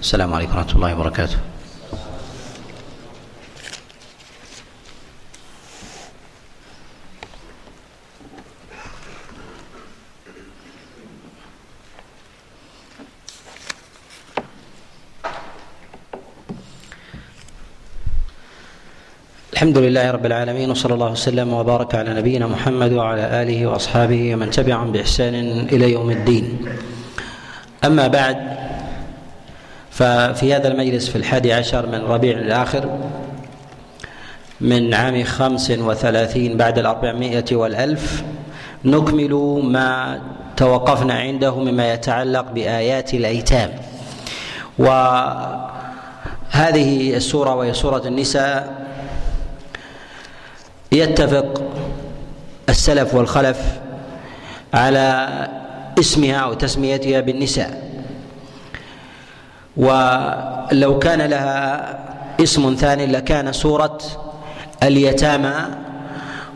السلام عليكم ورحمة الله وبركاته. الحمد لله رب العالمين وصلى الله وسلم وبارك على نبينا محمد وعلى آله وأصحابه ومن تبعهم بإحسان إلى يوم الدين. أما بعد ففي هذا المجلس في الحادي عشر من ربيع الآخر من عام خمس وثلاثين بعد الأربعمائة والألف نكمل ما توقفنا عنده مما يتعلق بآيات الأيتام. وهذه السورة وهي سورة النساء يتفق السلف والخلف على اسمها وتسميتها بالنساء. ولو كان لها اسم ثاني لكان سورة اليتامى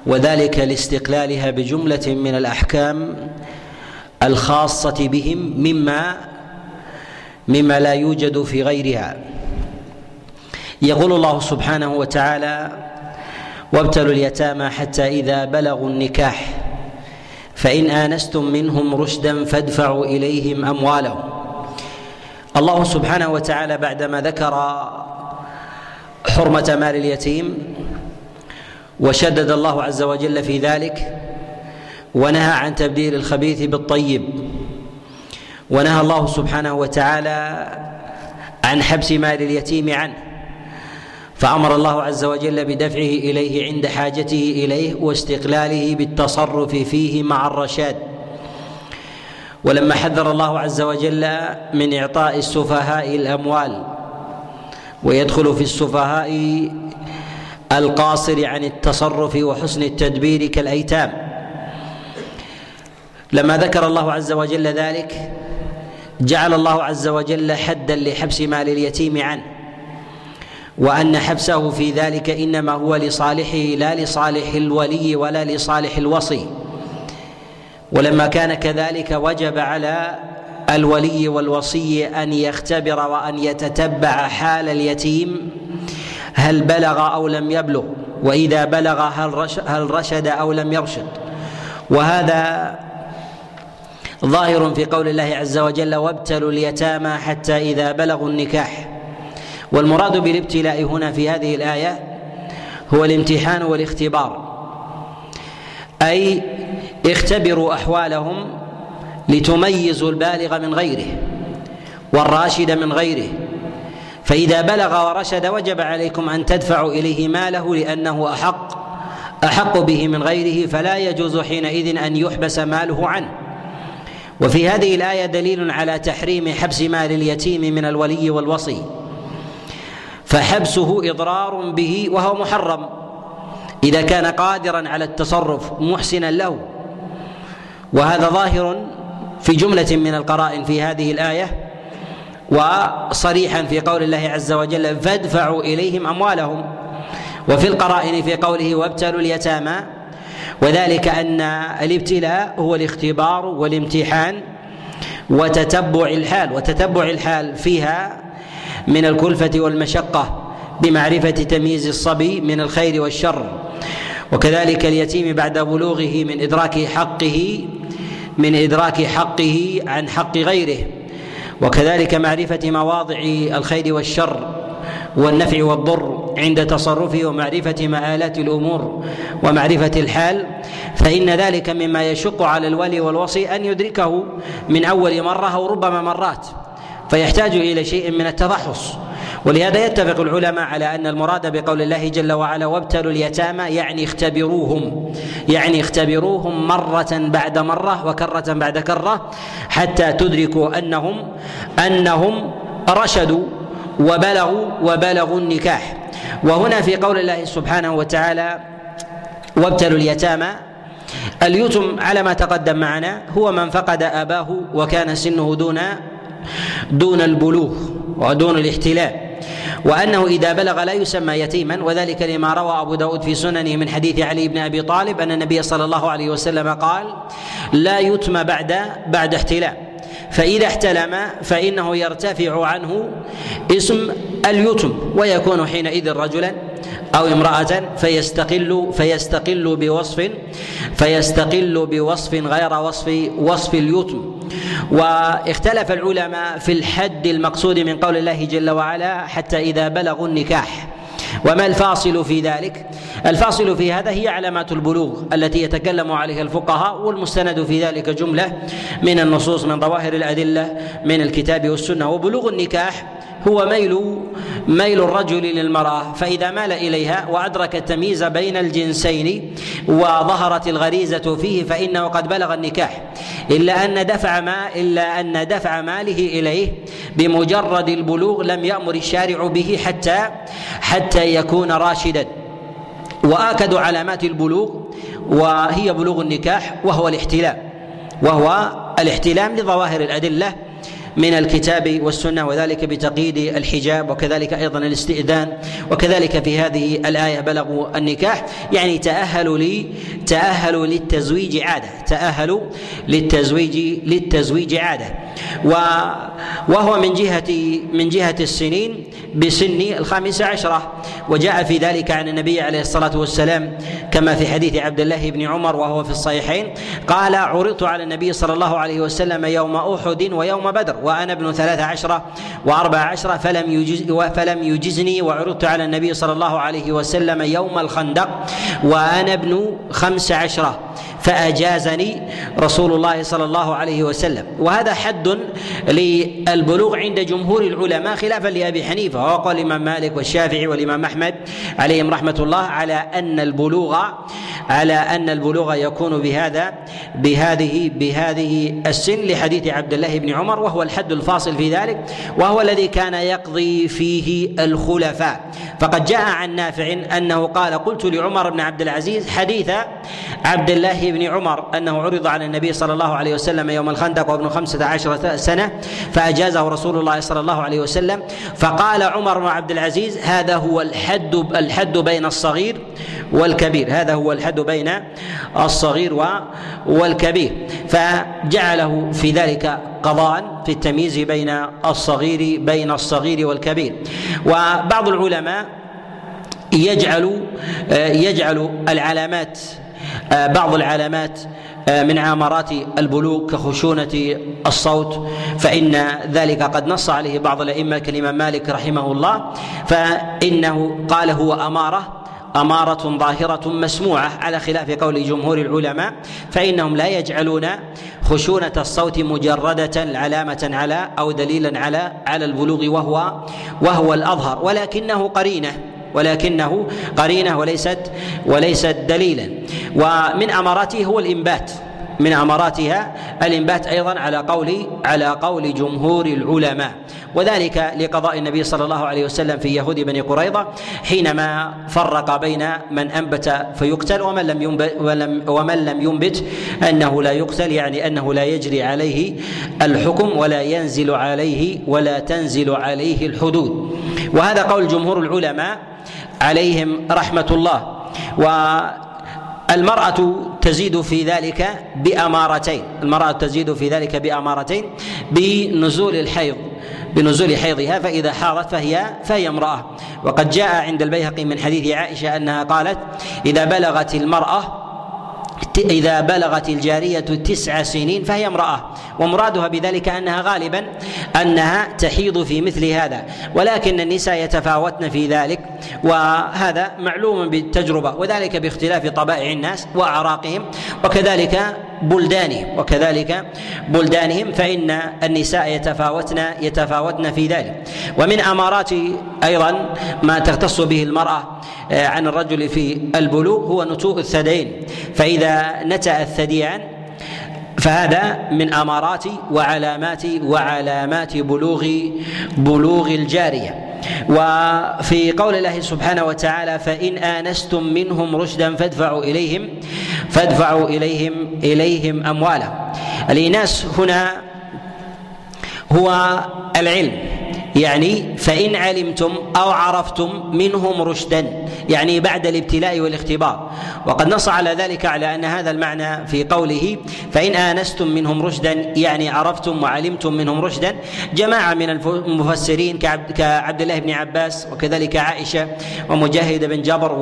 وذلك لاستقلالها بجملة من الأحكام الخاصة بهم مما مما لا يوجد في غيرها. يقول الله سبحانه وتعالى وابتلوا اليتامى حتى إذا بلغوا النكاح فإن آنستم منهم رشدا فادفعوا إليهم أموالهم. الله سبحانه وتعالى بعدما ذكر حرمة مال اليتيم وشدد الله عز وجل في ذلك ونهى عن تبديل الخبيث بالطيب ونهى الله سبحانه وتعالى عن حبس مال اليتيم عنه فأمر الله عز وجل بدفعه إليه عند حاجته إليه واستقلاله بالتصرف فيه مع الرشاد. ولما حذر الله عز وجل من إعطاء السفهاء الأموال ويدخل في السفهاء القاصر عن التصرف وحسن التدبير كالأيتام. لما ذكر الله عز وجل ذلك جعل الله عز وجل حدا لحبس مال اليتيم عنه وأن حبسه في ذلك إنما هو لصالحه لا لصالح الولي ولا لصالح الوصي. ولما كان كذلك وجب على الولي والوصي أن يختبر وأن يتتبع حال اليتيم هل بلغ أو لم يبلغ؟ وإذا بلغ هل هل رشد أو لم يرشد؟ وهذا ظاهر في قول الله عز وجل وابتلوا اليتامى حتى إذا بلغوا النكاح. والمراد بالابتلاء هنا في هذه الآية هو الامتحان والاختبار أي اختبروا أحوالهم لتميزوا البالغ من غيره والراشد من غيره. فإذا بلغ ورشد وجب عليكم أن تدفعوا إليه ماله لأنه أحق أحق به من غيره فلا يجوز حينئذ أن يحبس ماله عنه. وفي هذه الآية دليل على تحريم حبس مال اليتيم من الولي والوصي. فحبسه إضرار به وهو محرم. إذا كان قادرا على التصرف محسنا له. وهذا ظاهر في جملة من القرائن في هذه الآية وصريحا في قول الله عز وجل فادفعوا إليهم أموالهم وفي القرائن في قوله وابتلوا اليتامى وذلك أن الابتلاء هو الاختبار والامتحان وتتبع الحال وتتبع الحال فيها من الكلفة والمشقة بمعرفة تمييز الصبي من الخير والشر. وكذلك اليتيم بعد بلوغه من إدراك حقه من إدراك حقه عن حق غيره وكذلك معرفة مواضع الخير والشر والنفع والضر عند تصرفه ومعرفة مآلات الأمور ومعرفة الحال فإن ذلك مما يشق على الولي والوصي أن يدركه من أول مرة أو ربما مرات فيحتاج إلى شيء من التفحص ولهذا يتفق العلماء على أن المراد بقول الله جل وعلا وابتلوا اليتامى يعني اختبروهم يعني اختبروهم مرة بعد مرة وكرة بعد كرة حتى تدركوا أنهم أنهم رشدوا وبلغوا وبلغوا النكاح. وهنا في قول الله سبحانه وتعالى وابتلوا اليتامى اليتم على ما تقدم معنا هو من فقد آباه وكان سنه دون دون البلوغ ودون الاحتلال. وأنه إذا بلغ لا يسمى يتيما وذلك لما روى أبو داود في سننه من حديث علي بن أبي طالب أن النبي صلى الله عليه وسلم قال لا يتم بعد بعد احتلام فإذا احتلم فإنه يرتفع عنه اسم اليتم ويكون حينئذ رجلا أو امرأة فيستقل فيستقل بوصف فيستقل بوصف غير وصف وصف اليتم. واختلف العلماء في الحد المقصود من قول الله جل وعلا حتى إذا بلغوا النكاح. وما الفاصل في ذلك؟ الفاصل في هذا هي علامات البلوغ التي يتكلم عليها الفقهاء والمستند في ذلك جملة من النصوص من ظواهر الأدلة من الكتاب والسنة وبلوغ النكاح هو ميل ميل الرجل للمرأة فإذا مال إليها وأدرك التمييز بين الجنسين وظهرت الغريزة فيه فإنه قد بلغ النكاح. إلا أن دفع ما إلا أن دفع ماله إليه بمجرد البلوغ لم يأمر الشارع به حتى حتى يكون راشدا. وآكد علامات البلوغ وهي بلوغ النكاح وهو الاحتلام. وهو الاحتلام لظواهر الأدلة من الكتاب والسنة وذلك بتقييد الحجاب وكذلك أيضا الاستئذان وكذلك في هذه الآية بلغوا النكاح. يعني تأهلوا لي تأهلوا للتزويج عادة تأهلوا للتزويج للتزويج عادة. وهو من جهة من جهة السنين بسن الخامسه عشرة. وجاء في ذلك عن النبي عليه الصلاة والسلام كما في حديث عبد الله بن عمر وهو في الصحيحين قال عرضت على النبي صلى الله عليه وسلم يوم أحد ويوم بدر. وأنا ابن ثلاث عشرة وأربع عشرة فلم يجز فلم يجزني وعرضت على النبي صلى الله عليه وسلم يوم الخندق وأنا ابن خمس عشرة فأجازني رسول الله صلى الله عليه وسلم. وهذا حد للبلوغ عند جمهور العلماء خلافا لأبي حنيفة وقال الإمام مالك والشافعي والإمام أحمد عليهم رحمة الله على أن البلوغ على أن البلوغ يكون بهذا بهذه بهذه السن لحديث عبد الله بن عمر وهو الحد الفاصل في ذلك وهو الذي كان يقضي فيه الخلفاء. فقد جاء عن نافع أنه قال قلت لعمر بن عبد العزيز حديث عبد الله بن عمر أنه عرض على النبي صلى الله عليه وسلم يوم الخندق وابن خمسة عشرة سنة فأجازه رسول الله صلى الله عليه وسلم فقال عمر بن عبد العزيز هذا هو الحد الحد بين الصغير والكبير. هذا هو الحد بين الصغير والكبير. فجعله في ذلك قضاء في التمييز بين الصغير بين الصغير والكبير. وبعض العلماء يجعل يجعل العلامات بعض العلامات من عامرات البلوغ كخشونة الصوت. فإن ذلك قد نص عليه بعض الأئمة كالإمام مالك رحمه الله. فإنه قال هو أمارة أمارة ظاهرة مسموعة على خلاف قول جمهور العلماء فإنهم لا يجعلون خشونة الصوت مجردة علامة على أو دليلا على على البلوغ وهو وهو الأظهر. ولكنه قرينة ولكنه قرينة وليست وليست دليلا. ومن أماراته هو الإنبات. من أماراتها الإنبات أيضا على قول على قول جمهور العلماء. وذلك لقضاء النبي صلى الله عليه وسلم في يهود بني قريظة حينما فرق بين من أنبت فيقتل ومن لم ينبت ومن لم ينبت أنه لا يقتل يعني أنه لا يجري عليه الحكم ولا ينزل عليه ولا تنزل عليه الحدود. وهذا قول جمهور العلماء عليهم رحمة الله. و المرأة تزيد في ذلك بأمارتين. المرأة تزيد في ذلك بأمارتين بنزول الحيض بنزول حيضها فإذا حاضت فهي فهي امرأة. وقد جاء عند البيهقي من حديث عائشة أنها قالت إذا بلغت المرأة إذا بلغت الجارية تسع سنين فهي امرأة ومرادها بذلك أنها غالبا أنها تحيض في مثل هذا ولكن النساء يتفاوتن في ذلك وهذا معلوم بالتجربة وذلك باختلاف طبائع الناس وأعراقهم وكذلك بلدانهم وكذلك بلدانهم فإن النساء يتفاوتن يتفاوتن في ذلك. ومن أمارات أيضا ما تختص به المرأة آه، عن الرجل في البلوغ هو نتوء الثديين. فإذا نتأ الثديان فهذا من أمارات وعلامات وعلامات بلوغ بلوغ الجارية. وفي قول الله سبحانه وتعالى فإن آنستم منهم رشدا فادفعوا إليهم فادفعوا إليهم إليهم أموالهم الإيناس هنا هو العلم. يعني فإن علمتم أو عرفتم منهم رشدا يعني بعد الابتلاء والاختبار. وقد نص على ذلك على أن هذا المعنى في قوله فإن آنستم منهم رشدا يعني عرفتم وعلمتم منهم رشدا. جماعة من المفسرين كعبد الله بن عباس وكذلك عائشة ومجاهد بن جبر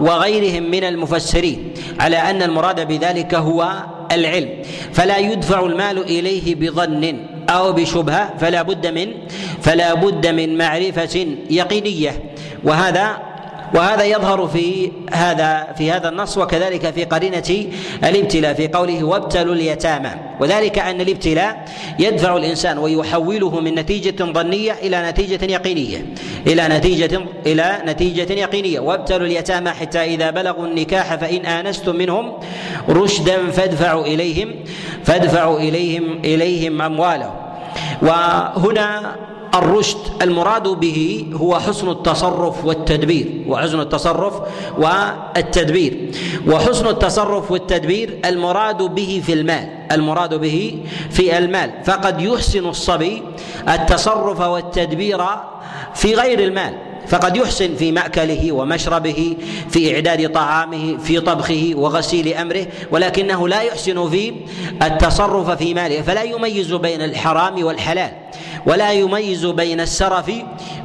وغيرهم من المفسرين على أن المراد بذلك هو العلم. فلا يدفع المال إليه بظن. أو بشبهة فلا بد من فلا بد من معرفة يقينية. وهذا وهذا يظهر في هذا في هذا النص وكذلك في قرينة الابتلاء في قوله وابتلوا اليتامى. وذلك أن الابتلاء يدفع الإنسان ويحوله من نتيجة ظنية إلى نتيجة يقينية. إلى نتيجة إلى نتيجة يقينية. وابتلوا اليتامى حتى إذا بلغوا النكاح فإن آنستم منهم رشدا فادفعوا إليهم فادفعوا إليهم إليهم أموالهم. وهنا الرشد المراد به هو حسن التصرف والتدبير وحسن التصرف والتدبير. وحسن التصرف والتدبير المراد به في المال المراد به في المال. فقد يحسن الصبي التصرف والتدبير في غير المال. فقد يحسن في مأكله ومشربه في إعداد طعامه في طبخه وغسيل أمره. ولكنه لا يحسن في التصرف في ماله. فلا يميز بين الحرام والحلال. ولا يميز بين السرف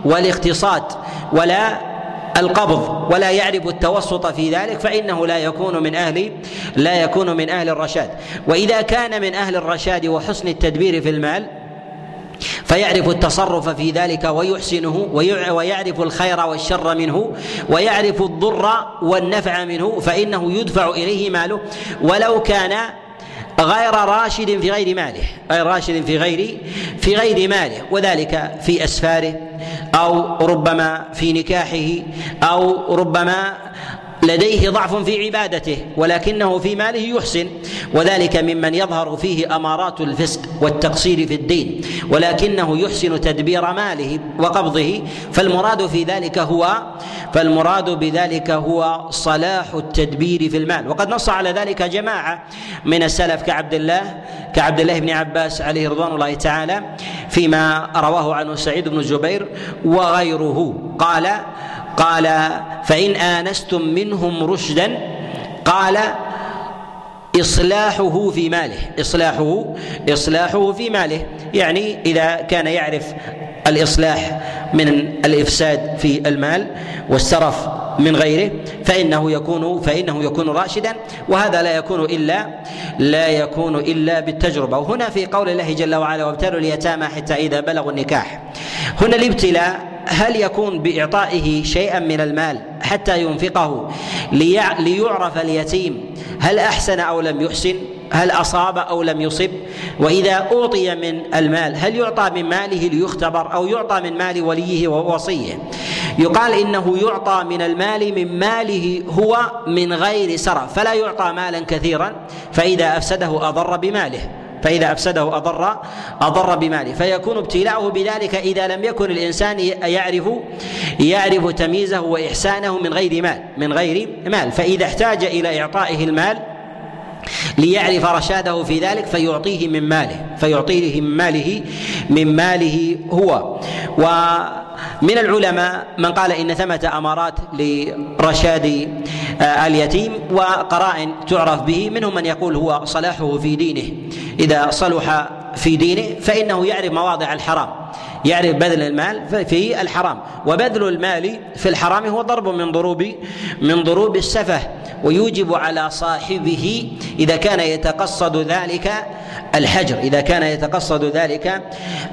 والاقتصاد ولا القبض ولا يعرف التوسط في ذلك فإنه لا يكون من أهل لا يكون من أهل الرشاد. وإذا كان من أهل الرشاد وحسن التدبير في المال فيعرف التصرف في ذلك ويحسنه ويعرف الخير والشر منه ويعرف الضر والنفع منه فإنه يدفع إليه ماله. ولو كان غير راشد في غير ماله غير راشد في غير في غير ماله وذلك في أسفاره أو ربما في نكاحه أو ربما لديه ضعف في عبادته ولكنه في ماله يحسن. وذلك ممن يظهر فيه أمارات الفسق والتقصير في الدين ولكنه يحسن تدبير ماله وقبضه. فالمراد في ذلك هو فالمراد بذلك هو صلاح التدبير في المال. وقد نص على ذلك جماعة من السلف كعبد الله كعبد الله بن عباس عليه رضوان الله تعالى فيما رواه عنه سعيد بن جبير وغيره. قال قال فإن آنستم منهم رشدا قال إصلاحه في ماله. إصلاحه إصلاحه في ماله. يعني إذا كان يعرف الإصلاح من الإفساد في المال والسرف من غيره فإنه يكون فإنه يكون راشدا وهذا لا يكون إلا لا يكون إلا بالتجربة. وهنا في قول الله جل وعلا وابتلوا اليتامى حتى إذا بلغوا النكاح. هنا الابتلاء هل يكون بإعطائه شيئا من المال حتى ينفقه ليعرف اليتيم هل أحسن أو لم يحسن؟ هل أصاب أو لم يصب؟ وإذا أعطي من المال هل يعطى من ماله ليختبر أو يعطى من مال وليه ووصيه؟ يقال إنه يعطى من المال من ماله هو من غير سرف فلا يعطى مالا كثيرا فإذا أفسده أضر بماله. فإذا أفسده أضر أضر بماله. فيكون ابتلاؤه بذلك إذا لم يكن الإنسان يعرف يعرف تمييزه وإحسانه من غير مال من غير مال. فإذا احتاج إلى إعطائه المال ليعرف رشاده في ذلك فيعطيه من ماله فيعطيه من ماله من ماله هو. ومن العلماء من قال إن ثمة أمارات لرشاد آه، اليتيم وقرائن تعرف به منهم من يقول هو صلاحه في دينه. إذا صلح في دينه فإنه يعرف مواضع الحرام. يعرف بذل المال في الحرام. وبذل المال في الحرام هو ضرب من ضروب من ضروب السفه ويوجب على صاحبه إذا كان يتقصد ذلك الحجر. إذا كان يتقصد ذلك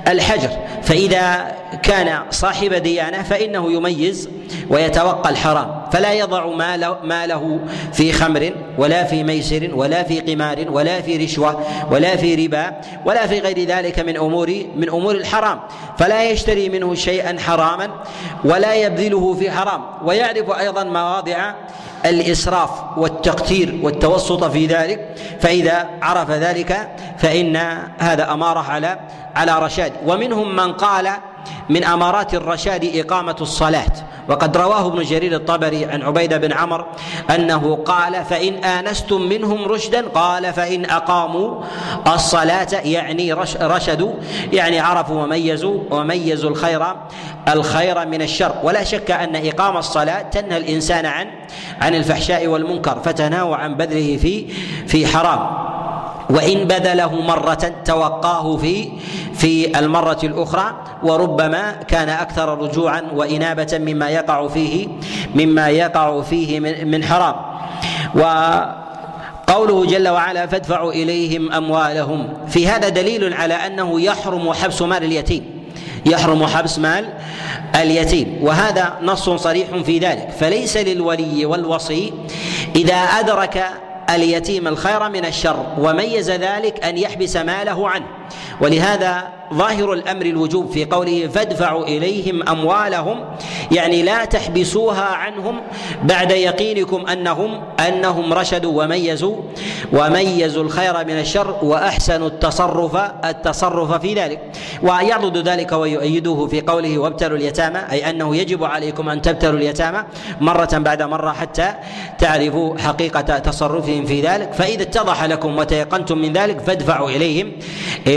الحجر. فإذا كان صاحب ديانة فإنه يميز ويتوقى الحرام. فلا يضع ماله في خمر ولا في ميسر ولا في قمار ولا في رشوة ولا في ربا ولا في غير ذلك من امور من أمور الحرام. فلا يشتري منه شيئا حراما ولا يبذله في حرام. ويعرف أيضا مواضع الإسراف والتقتير والتوسط في ذلك. فإذا عرف ذلك فإن هذا أمارة على على رشاد. ومنهم من قال من أمارات الرشاد إقامة الصلاة. وقد رواه ابن جرير الطبري عن عبيدة بن عمر أنه قال فإن آنستم منهم رشدا قال فإن أقاموا الصلاة يعني رشدوا يعني عرفوا وميزوا وميزوا الخير الخير من الشر. ولا شك أن إقام الصلاة تنهى الإنسان عن عن الفحشاء والمنكر فتنهى عن بذله في في حرام. وإن بذله مرة توقاه في في المرة الأخرى وربما كان أكثر رجوعا وإنابة مما يقع فيه مما يقع فيه من حرام. وقوله جل وعلا فادفعوا إليهم أموالهم في هذا دليل على أنه يحرم حبس مال اليتيم يحرم حبس مال اليتيم وهذا نص صريح في ذلك. فليس للولي والوصي إذا أدرك اليتيم الخير من الشر وميز ذلك أن يحبس ماله عنه. ولهذا ظاهر الأمر الوجوب في قوله فادفعوا إليهم أموالهم يعني لا تحبسوها عنهم بعد يقينكم انهم أنهم رشدوا وميزوا وميزوا الخير من الشر وأحسنوا التصرف التصرف في ذلك. ويعضد ذلك ويؤيده في قوله وابتلوا اليتامى أي أنه يجب عليكم أن تبتلوا اليتامى مرة بعد مرة حتى تعرفوا حقيقة تصرفهم في ذلك. فإذا اتضح لكم وتيقنتم من ذلك فادفعوا اليهم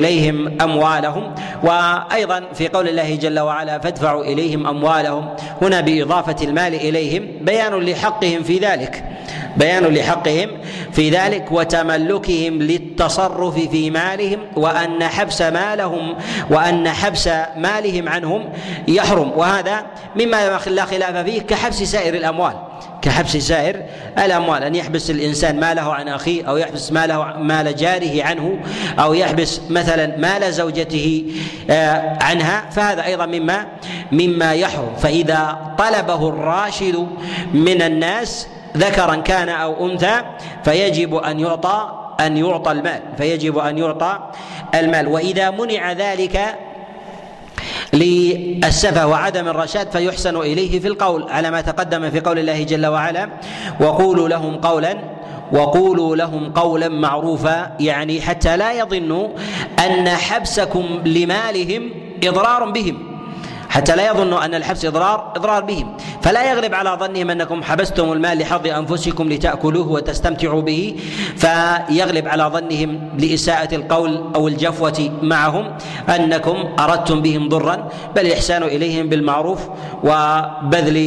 إليهم أموالهم وأيضا في قول الله جل وعلا فادفعوا إليهم أموالهم. هنا بإضافة المال إليهم بيان لحقهم في ذلك بيان لحقهم في ذلك وتملكهم للتصرف في مالهم وأن حبس مالهم وأن حبس مالهم عنهم يحرم وهذا مما لا خلاف فيه كحبس سائر الأموال. كحبس سائر الاموال أن يحبس الإنسان ماله عن أخيه أو يحبس ماله مال جاره عنه أو يحبس مثلا مال زوجته آه، عنها فهذا أيضا مما مما يحرم. فإذا طلبه الراشد من الناس ذكرا كان أو أنثى فيجب أن يعطى أن يعطى المال فيجب أن يعطى المال. وإذا منع ذلك للسفه وعدم الرشاد فيحسن إليه في القول. على ما تقدم في قول الله جل وعلا وقولوا لهم قولا وقولوا لهم قولا معروفا يعني حتى لا يظنوا أن حبسكم لمالهم إضرار بهم. حتى لا يظنوا أن الحبس إضرار إضرار بهم. فلا يغلب على ظنهم أنكم حبستم المال لحظ أنفسكم لتأكلوه وتستمتعوا به. فيغلب على ظنهم لإساءة القول أو الجفوة معهم أنكم أردتم بهم ضرا بل الإحسان إليهم بالمعروف وبذل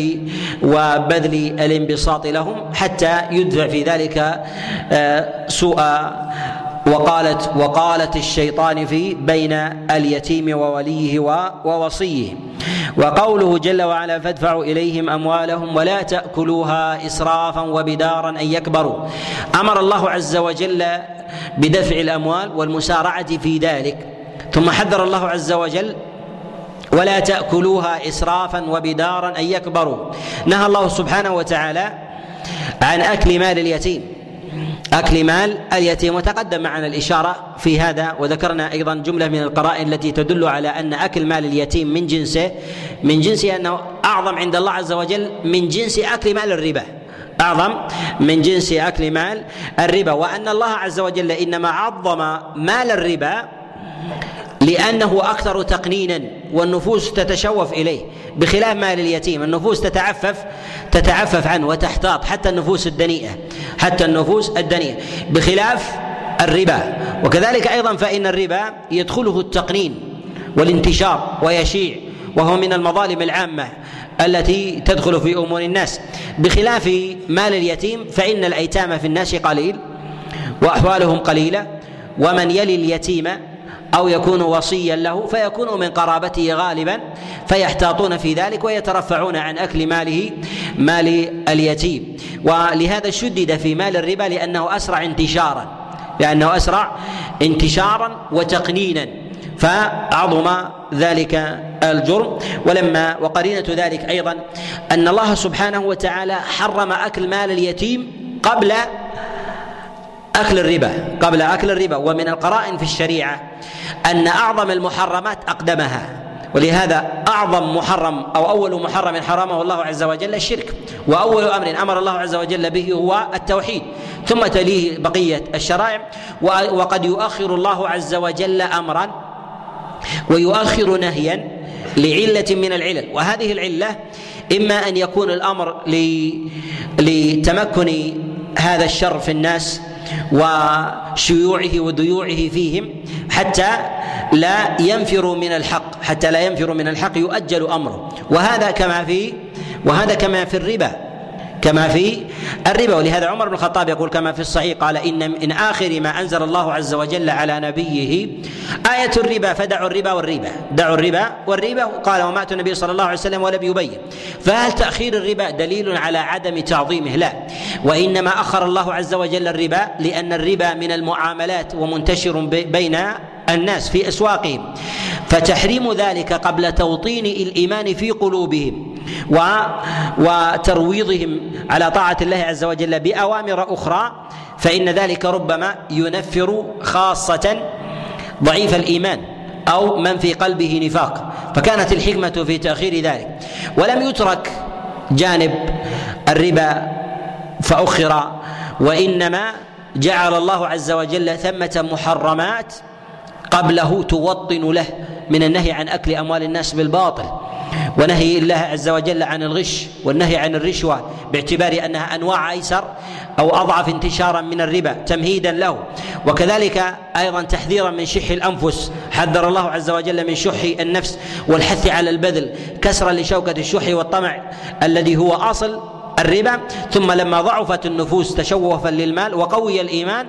وبذل الانبساط لهم حتى يدفع في ذلك آه، سوء وقالت وقالت الشيطان في بين اليتيم ووليه ووصيه. وقوله جل وعلا فادفعوا إليهم أموالهم ولا تأكلوها اسرافا وبدارا أن يكبروا. أمر الله عز وجل بدفع الأموال والمسارعة في ذلك. ثم حذر الله عز وجل ولا تأكلوها اسرافا وبدارا أن يكبروا. نهى الله سبحانه وتعالى عن أكل مال اليتيم. أكل مال اليتيم وتقدم معنا الإشارة في هذا وذكرنا أيضا جملة من القرائن التي تدل على أن أكل مال اليتيم من جنسه من جنسه أنه أعظم عند الله عز وجل من جنس أكل مال الربا. أعظم من جنس أكل مال الربا. وأن الله عز وجل إنما عظم مال الربا لأنه أكثر تقنينا والنفوس تتشوف إليه بخلاف مال اليتيم. النفوس تتعفف تتعفف عنه وتحتاط حتى النفوس الدنيئة حتى النفوس الدنيئة بخلاف الربا. وكذلك أيضا فإن الربا يدخله التقنين والانتشار ويشيع وهو من المظالم العامة التي تدخل في أمور الناس. بخلاف مال اليتيم فإن الأيتام في الناس قليل وأحوالهم قليلة ومن يلي اليتيم أو يكون وصيا له فيكون من قرابته غالبا فيحتاطون في ذلك ويترفعون عن أكل ماله مال اليتيم. ولهذا شدد في مال الربا لأنه أسرع انتشارا لأنه أسرع انتشارا وتقنينا فعظم ذلك الجرم. ولما وقرينة ذلك أيضا أن الله سبحانه وتعالى حرم أكل مال اليتيم قبل أكل الربا قبل أكل الربا ومن القرائن في الشريعة أن أعظم المحرمات أقدمها ولهذا أعظم محرم أو أول محرم حرمه الله عز وجل الشرك وأول أمر أمر الله عز وجل به هو التوحيد ثم تليه بقية الشرائع وقد يؤخر الله عز وجل امرا ويؤخر نهيا لعلة من العلل وهذه العلة إما أن يكون الأمر لتمكن هذا الشر في الناس وشيوعه وديوعه فيهم حتى لا ينفروا من الحق حتى لا ينفروا من الحق يؤجل أمره. وهذا كما في وهذا كما في الربا. كما في الربا. ولهذا عمر بن الخطاب يقول كما في الصحيح قال إن من آخر ما أنزل الله عز وجل على نبيه آية الربا فدعوا الربا والربا. دعوا الربا والربا. قال وما أتى النبي صلى الله عليه وسلم ولم يبين. فهل تأخير الربا دليل على عدم تعظيمه؟ لا. وإنما أخر الله عز وجل الربا لأن الربا من المعاملات ومنتشر بين الناس في أسواقهم. فتحريم ذلك قبل توطين الإيمان في قلوبهم و وترويضهم على طاعة الله عز وجل بأوامر أخرى فإن ذلك ربما ينفر خاصة ضعيف الإيمان أو من في قلبه نفاق. فكانت الحكمة في تأخير ذلك. ولم يترك جانب الربا فأخر وإنما جعل الله عز وجل ثمة محرمات قبله توطن له من النهي عن أكل أموال الناس بالباطل ونهي الله عز وجل عن الغش والنهي عن الرشوة باعتبار أنها أنواع أيسر أو أضعف انتشارا من الربا تمهيدا له. وكذلك أيضا تحذيرا من شح الأنفس حذر الله عز وجل من شح النفس والحث على البذل كسرا لشوكة الشح والطمع الذي هو أصل الربا. ثم لما ضعفت النفوس تشوفا للمال وقوي الإيمان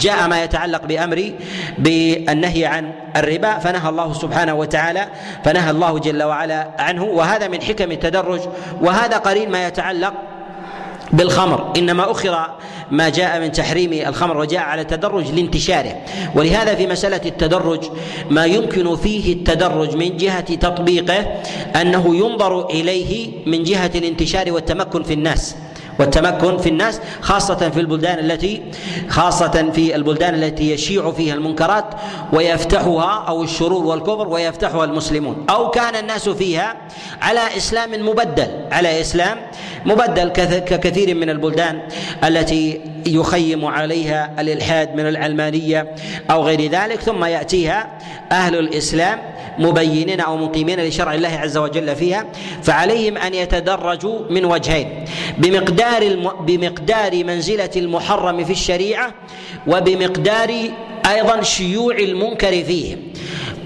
جاء ما يتعلق بأمر بالنهي عن الربا فنهى الله سبحانه وتعالى فنهى الله جل وعلا عنه وهذا من حكم التدرج وهذا قرين ما يتعلق بالخمر. إنما أخر ما جاء من تحريم الخمر وجاء على التدرج لانتشاره. ولهذا في مسألة التدرج ما يمكن فيه التدرج من جهة تطبيقه أنه ينظر إليه من جهة الانتشار والتمكن في الناس. والتمكن في الناس خاصة في البلدان التي خاصة في البلدان التي يشيع فيها المنكرات ويفتحها أو الشرور والكفر ويفتحها المسلمون. أو كان الناس فيها على إسلام مبدل على إسلام مبدل ككثير من البلدان التي يخيم عليها الإلحاد من العلمانية أو غير ذلك ثم يأتيها أهل الإسلام مبينين أو مقيمين لشرع الله عز وجل فيها فعليهم أن يتدرجوا من وجهين بمقدار الم... بمقدار منزلة المحرم في الشريعة وبمقدار أيضا شيوع المنكر فيه.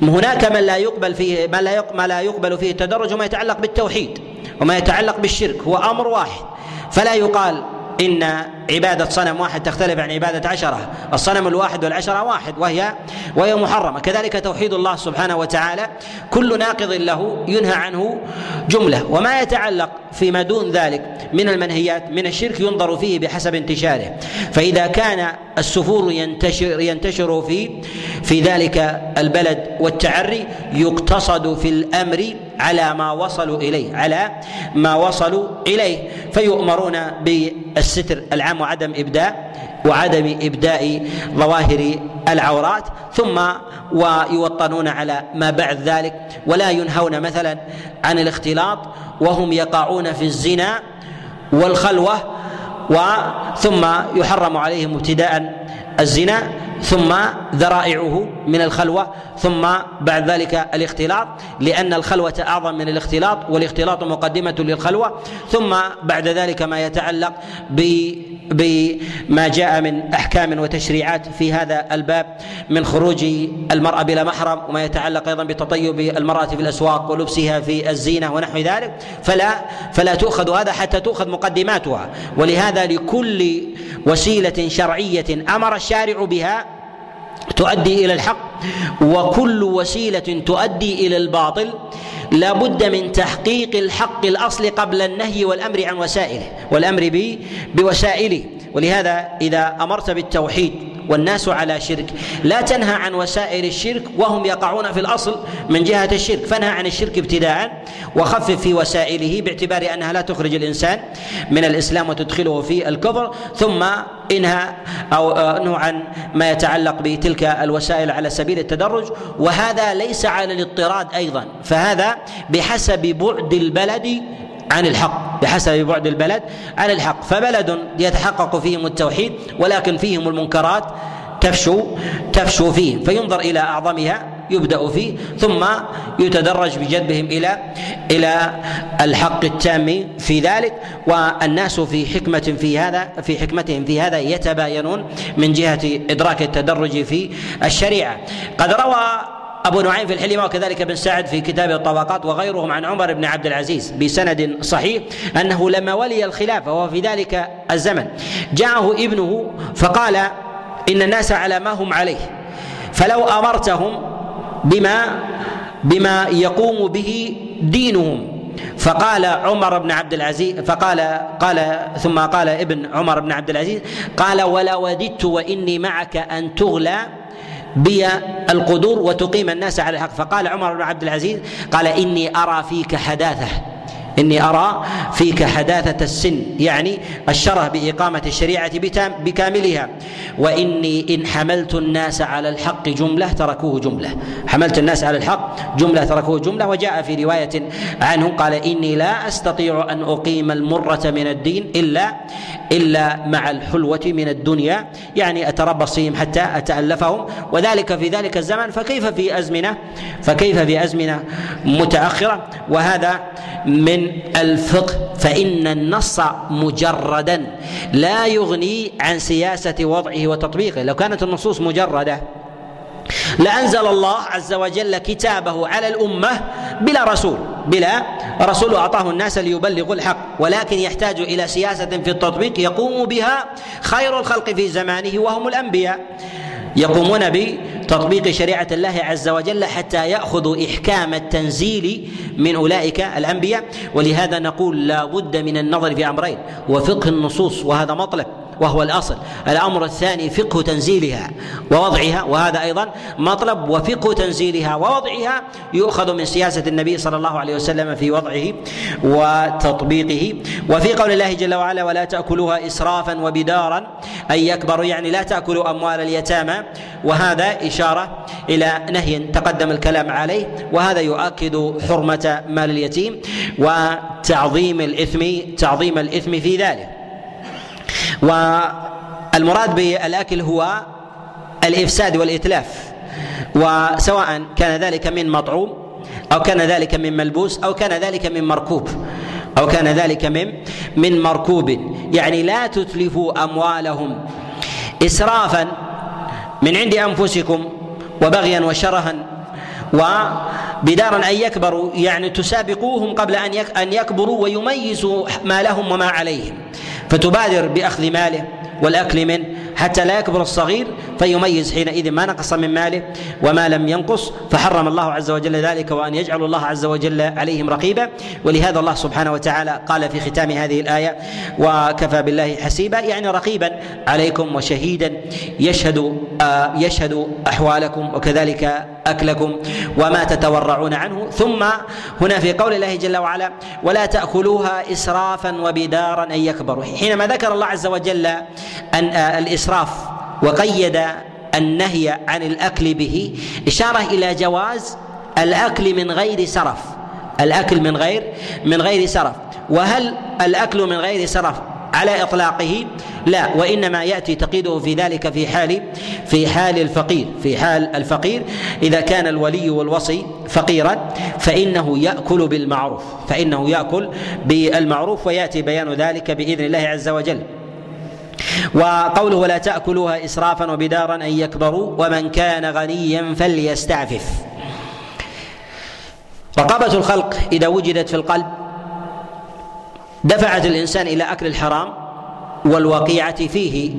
هناك من لا يقبل فيه ما لا ما لا يقبل فيه التدرج وما يتعلق بالتوحيد وما يتعلق بالشرك هو أمر واحد فلا يقال إن عبادة صنم واحد تختلف عن عبادة عشرة. الصنم الواحد والعشرة واحد وهي وهي محرمة. كذلك توحيد الله سبحانه وتعالى. كل ناقض له ينهى عنه جملة. وما يتعلق فيما دون ذلك من المنهيات من الشرك ينظر فيه بحسب انتشاره. فإذا كان السفور ينتشر ينتشر في في ذلك البلد والتعري يقتصد في الأمر على ما وصلوا إليه على ما وصلوا إليه. فيؤمرون بالستر العام وعدم إبداء وعدم إبداء ظواهر العورات ثم ويوطنون على ما بعد ذلك ولا ينهون مثلا عن الاختلاط وهم يقعون في الزنا والخلوة وثم يحرم عليهم ابتداء الزنا ثم ذرائعه من الخلوة ثم بعد ذلك الاختلاط لأن الخلوة أعظم من الاختلاط والاختلاط مقدمة للخلوة. ثم بعد ذلك ما يتعلق بما جاء من أحكام وتشريعات في هذا الباب من خروج المرأة بلا محرم وما يتعلق أيضا بتطيب المرأة في الأسواق ولبسها في الزينة ونحو ذلك. فلا فلا تؤخذ هذا حتى تؤخذ مقدماتها. ولهذا لكل وسيلة شرعية أمر الشارع بها تؤدي إلى الحق وكل وسيلة تؤدي إلى الباطل. لا بد من تحقيق الحق الأصل قبل النهي والأمر عن وسائله والأمر بوسائله. ولهذا إذا أمرت بالتوحيد والناس على شرك. لا تنهى عن وسائل الشرك وهم يقعون في الأصل من جهة الشرك. فانهى عن الشرك ابتداء وخفف في وسائله باعتبار أنها لا تخرج الإنسان من الإسلام وتدخله في الكفر. ثم إنهى أو انه عن ما يتعلق بتلك الوسائل على سبيل التدرج. وهذا ليس على الاضطراد أيضا. فهذا بحسب بعد البلد عن الحق بحسب بعد البلد عن الحق. فبلد يتحقق فيهم التوحيد ولكن فيهم المنكرات تفشو تفشو فيهم فينظر إلى أعظمها يبدأ فيه ثم يتدرج بجذبهم إلى إلى الحق التام في ذلك. والناس في حكمة في هذا في حكمتهم في هذا يتباينون من جهة إدراك التدرج في الشريعة. قد روى أبو نعيم في الحلمة وكذلك ابن سعد في كتاب الطبقات وغيرهم عن عمر بن عبد العزيز بسند صحيح أنه لما ولي الخلافة وهو في ذلك الزمن جاءه ابنه فقال إن الناس على ما هم عليه فلو أمرتهم بما بما يقوم به دينهم. فقال عمر بن عبد العزيز فقال قال ثم قال ابن عمر بن عبد العزيز قال ولا وددت وإني معك أن تغلى بي القدور وتقيم الناس على الحق. فقال عمر بن عبد العزيز قال إني أرى فيك حداثة. إني أرى فيك حداثة السن يعني الشره بإقامة الشريعة بكاملها. وإني إن حملت الناس على الحق جملة تركوه جملة. حملت الناس على الحق جملة تركوه جملة. وجاء في رواية عنه قال إني لا أستطيع أن أقيم المرة من الدين إلا إلا مع الحلوة من الدنيا. يعني اتربص بهم حتى أتألفهم. وذلك في ذلك الزمن فكيف في أزمنة؟ فكيف في أزمنة متأخرة؟ وهذا من الفقه فإن النص مجردا لا يغني عن سياسة وضعه وتطبيقه. لو كانت النصوص مجردة لأنزل الله عز وجل كتابه على الأمة بلا رسول بلا رسول أعطاه الناس ليبلغوا الحق. ولكن يحتاج إلى سياسة في التطبيق يقوم بها خير الخلق في زمانه وهم الأنبياء. يقومون بتطبيق شريعة الله عز وجل حتى يأخذوا إحكام التنزيل من أولئك الأنبياء. ولهذا نقول لا بد من النظر في أمرين وفقه النصوص وهذا مطلب. وهو الأصل. الأمر الثاني فقه تنزيلها ووضعها وهذا أيضا مطلب وفقه تنزيلها ووضعها يؤخذ من سياسة النبي صلى الله عليه وسلم في وضعه وتطبيقه. وفي قول الله جل وعلا ولا تأكلوها اسرافا وبدارا ان يكبروا يعني لا تأكلوا أموال اليتامى. وهذا إشارة إلى نهي تقدم الكلام عليه. وهذا يؤكد حرمة مال اليتيم وتعظيم الإثم تعظيم الإثم في ذلك. والمراد بالأكل هو الإفساد والإتلاف وسواء كان ذلك من مطعوم أو كان ذلك من ملبوس أو كان ذلك من مركوب أو كان ذلك من من مركوب. يعني لا تتلفوا أموالهم اسرافا من عند أنفسكم وبغيا وشرها وبدارا أن يكبروا يعني تسابقوهم قبل أن أن يكبروا ويميزوا ما لهم وما عليهم. فتبادر بأخذ ماله والأكل منه. حتى لا يكبر الصغير فيميز حينئذ ما نقص من ماله وما لم ينقص. فحرم الله عز وجل ذلك وأن يجعل الله عز وجل عليهم رقيبا. ولهذا الله سبحانه وتعالى قال في ختام هذه الآية وكفى بالله حسيبا يعني رقيبا. عليكم وشهيدا يشهد آه يشهد أحوالكم وكذلك أكلكم وما تتورعون عنه. ثم هنا في قول الله جل وعلا ولا تأكلوها إسرافا وبدارا أن يكبروا حينما ذكر الله عز وجل أن آه الإسراف وقيد النهي عن الأكل به إشارة إلى جواز الأكل من غير سرف. الأكل من غير من غير سرف. وهل الأكل من غير سرف على إطلاقه؟ لا وإنما يأتي تقييده في ذلك في حال في حال الفقير. في حال الفقير إذا كان الولي والوصي فقيرا فإنه يأكل بالمعروف. فإنه يأكل بالمعروف ويأتي بيان ذلك بإذن الله عز وجل. وقوله ولا تأكلوها إسرافا وبدارا أن يكبروا ومن كان غنيا فليستعفف. رقابة الخلق إذا وجدت في القلب دفعت الإنسان إلى أكل الحرام والوقيعة فيه.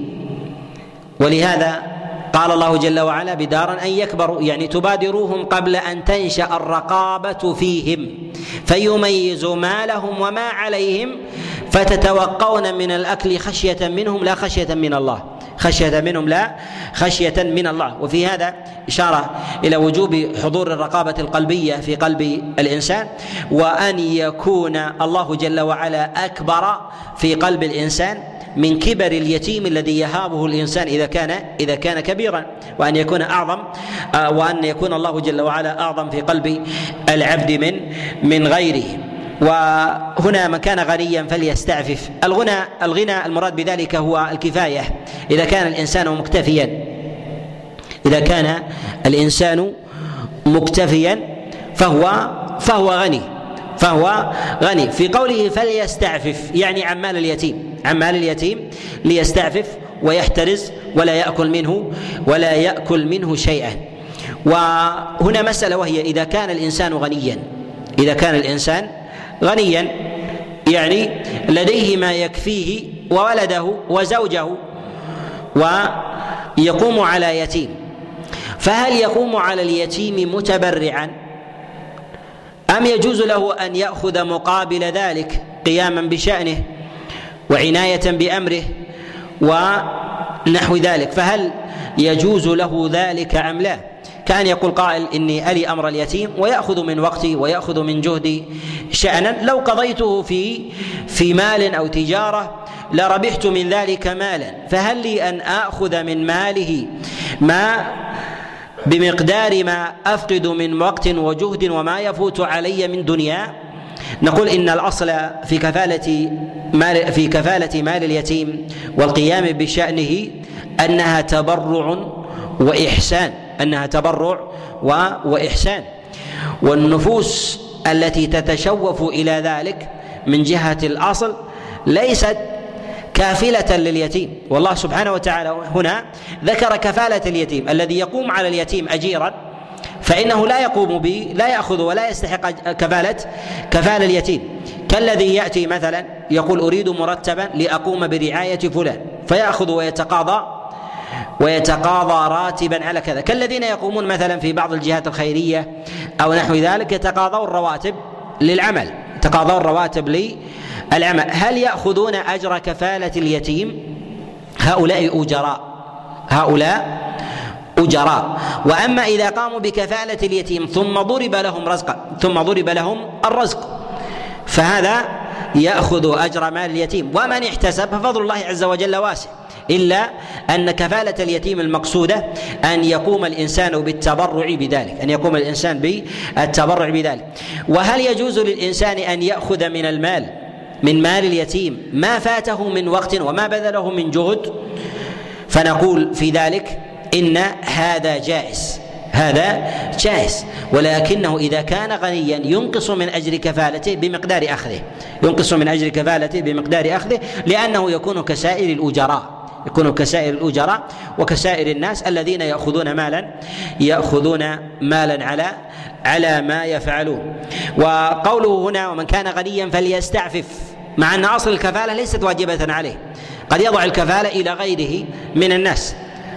ولهذا قال الله جل وعلا بدارا أن يكبروا يعني تبادروهم قبل أن تنشأ الرقابة فيهم فيميزوا ما لهم وما عليهم فتتوقون من الأكل خشية منهم لا خشية من الله. خشية منهم لا خشية من الله. وفي هذا إشارة إلى وجوب حضور الرقابة القلبية في قلب الإنسان وأن يكون الله جل وعلا أكبر في قلب الإنسان من كبر اليتيم الذي يهابه الإنسان إذا كان إذا كان كبيرا وأن يكون أعظم آه، وأن يكون الله جل وعلا أعظم في قلب العبد من من غيره. وهنا من كان غنيا فليستعفف. الغنى الغنى المراد بذلك هو الكفاية. إذا كان الإنسان مكتفيا إذا كان الإنسان مكتفيا فهو فهو غني فهو غني. في قوله فليستعفف يعني عن مال اليتيم عن مال اليتيم ليستعفف ويحترز ولا يأكل منه ولا يأكل منه شيئا. وهنا مسألة وهي إذا كان الإنسان غنيا إذا كان الإنسان غنيا يعني لديه ما يكفيه وولده وزوجه ويقوم على يتيم. فهل يقوم على اليتيم متبرعا؟ أم يجوز له أن يأخذ مقابل ذلك قياما بشأنه وعناية بأمره ونحو ذلك؟ فهل يجوز له ذلك أم لا؟ كان يقول قائل إني ألي أمر اليتيم ويأخذ من وقتي ويأخذ من جهدي شأنا. لو قضيته في في مال أو تجارة لربحت من ذلك مالا فهل لي أن آخذ من ماله ما بمقدار ما أفقد من وقت وجهد وما يفوت علي من دنيا؟ نقول إن الأصل في كفالة مال في كفالة مال اليتيم والقيام بشأنه أنها تبرع وإحسان. أنها تبرع وإحسان. والنفوس التي تتشوف إلى ذلك من جهة الأصل ليست كافلة لليتيم. والله سبحانه وتعالى هنا ذكر كفالة اليتيم. الذي يقوم على اليتيم أجيرا فإنه لا يقوم به لا يأخذ ولا يستحق كفالة كفالة اليتيم. كالذي يأتي مثلا يقول أريد مرتبا لأقوم برعاية فلان فيأخذ ويتقاضى ويتقاضى راتبا على كذا. كالذين يقومون مثلا في بعض الجهات الخيرية أو نحو ذلك يتقاضون الرواتب للعمل يتقاضون الرواتب العمل هل يأخذون أجر كفالة اليتيم؟ هؤلاء أجراء. هؤلاء أجراء. وأما إذا قاموا بكفالة اليتيم ثم ضرب لهم رزقا ثم ضرب لهم الرزق فهذا يأخذ أجر مال اليتيم. ومن احتسب ففضل الله عز وجل واسع. إلا أن كفالة اليتيم المقصودة أن يقوم الإنسان بالتبرع بذلك أن يقوم الإنسان بالتبرع بذلك. وهل يجوز للإنسان أن يأخذ من المال من مال اليتيم ما فاته من وقت وما بذله من جهد؟ فنقول في ذلك إن هذا جائز هذا جائز. ولكنه إذا كان غنيا ينقص من أجر كفالته بمقدار أخذه ينقص من أجر كفالته بمقدار أخذه لأنه يكون كسائر الأجراء. يكون كسائر الأجراء وكسائر الناس الذين يأخذون مالا يأخذون مالا على على ما يفعلون. وقوله هنا ومن كان غنيا فليستعفف مع أن أصل الكفالة ليست واجبة عليه. قد يضع الكفالة إلى غيره من الناس.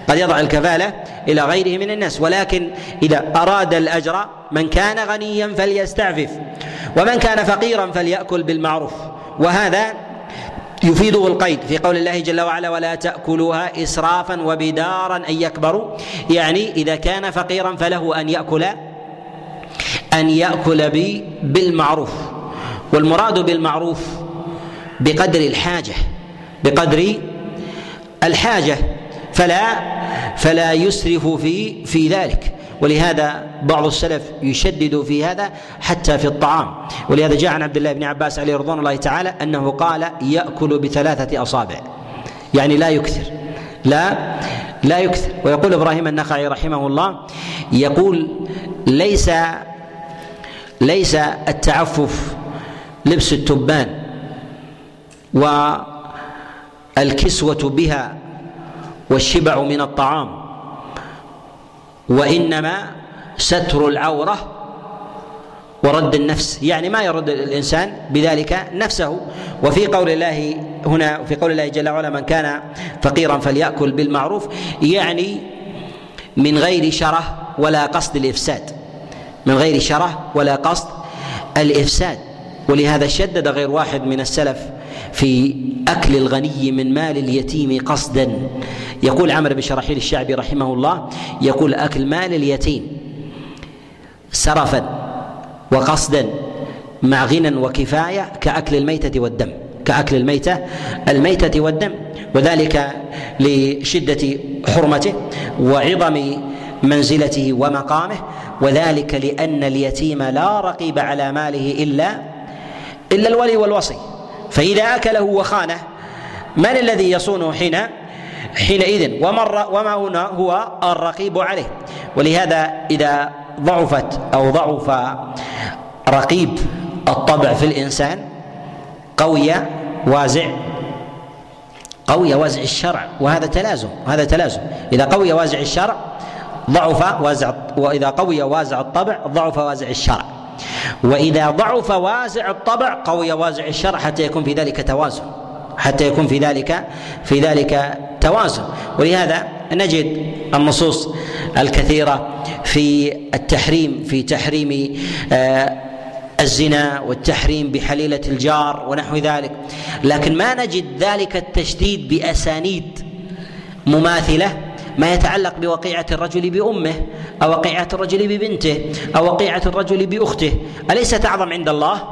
قد يضع الكفالة إلى غيره من الناس. ولكن إذا أراد الأجر من كان غنيا فليستعفف ومن كان فقيرا فليأكل بالمعروف. وهذا يفيده القيد في قول الله جل وعلا ولا تأكلوها إسرافا وبدارا أن يكبروا. يعني إذا كان فقيرا فله أن يأكل أن يأكل بالمعروف. والمراد بالمعروف بقدر الحاجة بقدر الحاجة. فلا فلا يسرف في في ذلك. ولهذا بعض السلف يشدد في هذا حتى في الطعام. ولهذا جاء عن عبد الله بن عباس عليه رضوان الله تعالى أنه قال يأكل بثلاثة أصابع. يعني لا يكثر. لا لا يكثر. ويقول إبراهيم النخعي رحمه الله يقول ليس ليس التعفف لبس التبان والكسوة بها والشبع من الطعام. وإنما ستر العورة ورد النفس يعني ما يرد الإنسان بذلك نفسه. وفي قول الله هنا في قول الله جل وعلا من كان فقيرا فليأكل بالمعروف يعني من غير شره ولا قصد الإفساد من غير شره ولا قصد الإفساد. ولهذا شدد غير واحد من السلف في أكل الغني من مال اليتيم قصدا. يقول عمرو بن شراحيل الشعبي رحمه الله يقول أكل مال اليتيم سرفا وقصدا مع غنى وكفاية كأكل الميتة والدم كأكل الميتة الميتة والدم وذلك لشدة حرمته وعظم منزلته ومقامه وذلك لأن اليتيم لا رقيب على ماله إلا إلا الولي والوصي. فإذا أكله وخانه من الذي يصونه حين حينئذ؟ ومر وما هنا هو الرقيب عليه. ولهذا إذا ضعفت أو ضعف رقيب الطبع في الإنسان قوي وازع قوي وازع الشرع. وهذا تلازم هذا تلازم. إذا قوي وازع الشرع ضعف وازع وإذا قوي وازع الطبع ضعف وازع الشرع. وإذا ضعف وازع الطبع قوي وازع الشرع حتى يكون في ذلك توازن. حتى يكون في ذلك في ذلك توازن. ولهذا نجد النصوص الكثيرة في التحريم في تحريم آه، الزنا والتحريم بحليلة الجار ونحو ذلك. لكن ما نجد ذلك التشديد بأسانيد مماثلة ما يتعلق بوقيعة الرجل بأمه أو وقيعة الرجل ببنته أو وقيعة الرجل بأخته. أليست أعظم عند الله؟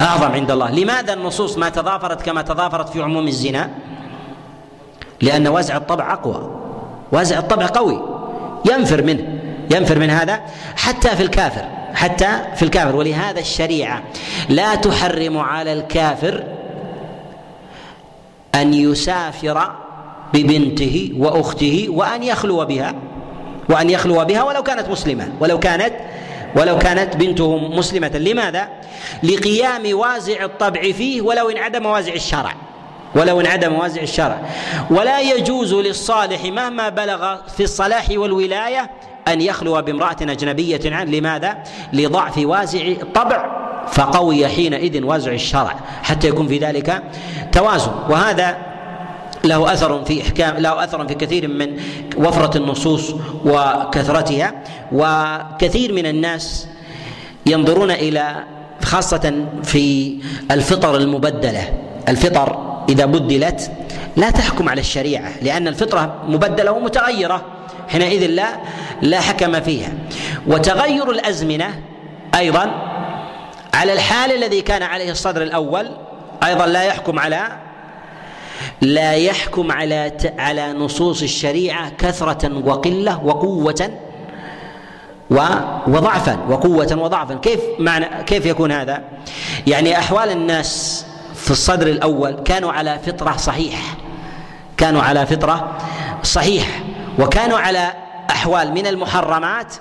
أعظم عند الله. لماذا النصوص ما تضافرت كما تضافرت في عموم الزنا؟ لأن وزع الطبع أقوى. وزع الطبع قوي. ينفر منه. ينفر من هذا حتى في الكافر. حتى في الكافر. ولهذا الشريعة لا تحرم على الكافر أن يسافر ببنته وأخته وأن يخلو بها وأن يخلو بها ولو كانت مسلمة ولو كانت ولو كانت بنته مسلمة لماذا؟ لقيام وازع الطبع فيه ولو انعدم وازع الشرع ولو انعدم وازع الشرع ولا يجوز للصالح مهما بلغ في الصلاح والولاية أن يخلو بامرأة أجنبية عنه لماذا؟ لضعف وازع الطبع فقوي حينئذ وازع الشرع حتى يكون في ذلك توازن وهذا له أثر في إحكام له أثر في كثير من وفرة النصوص وكثرتها. وكثير من الناس ينظرون إلى خاصة في الفطر المبدلة. الفطر إذا بدلت لا تحكم على الشريعة لأن الفطرة مبدلة ومتغيرة. حينئذ لا لا حكم فيها. وتغير الأزمنة أيضا على الحال الذي كان عليه الصدر الأول أيضا لا يحكم على لا يحكم على على نصوص الشريعة كثرة وقلة وقوة وضعفا وقوة وضعفا كيف معنى كيف يكون هذا؟ يعني أحوال الناس في الصدر الأول كانوا على فطرة صحيحة كانوا على فطرة صحيحة وكانوا على أحوال من المحرمات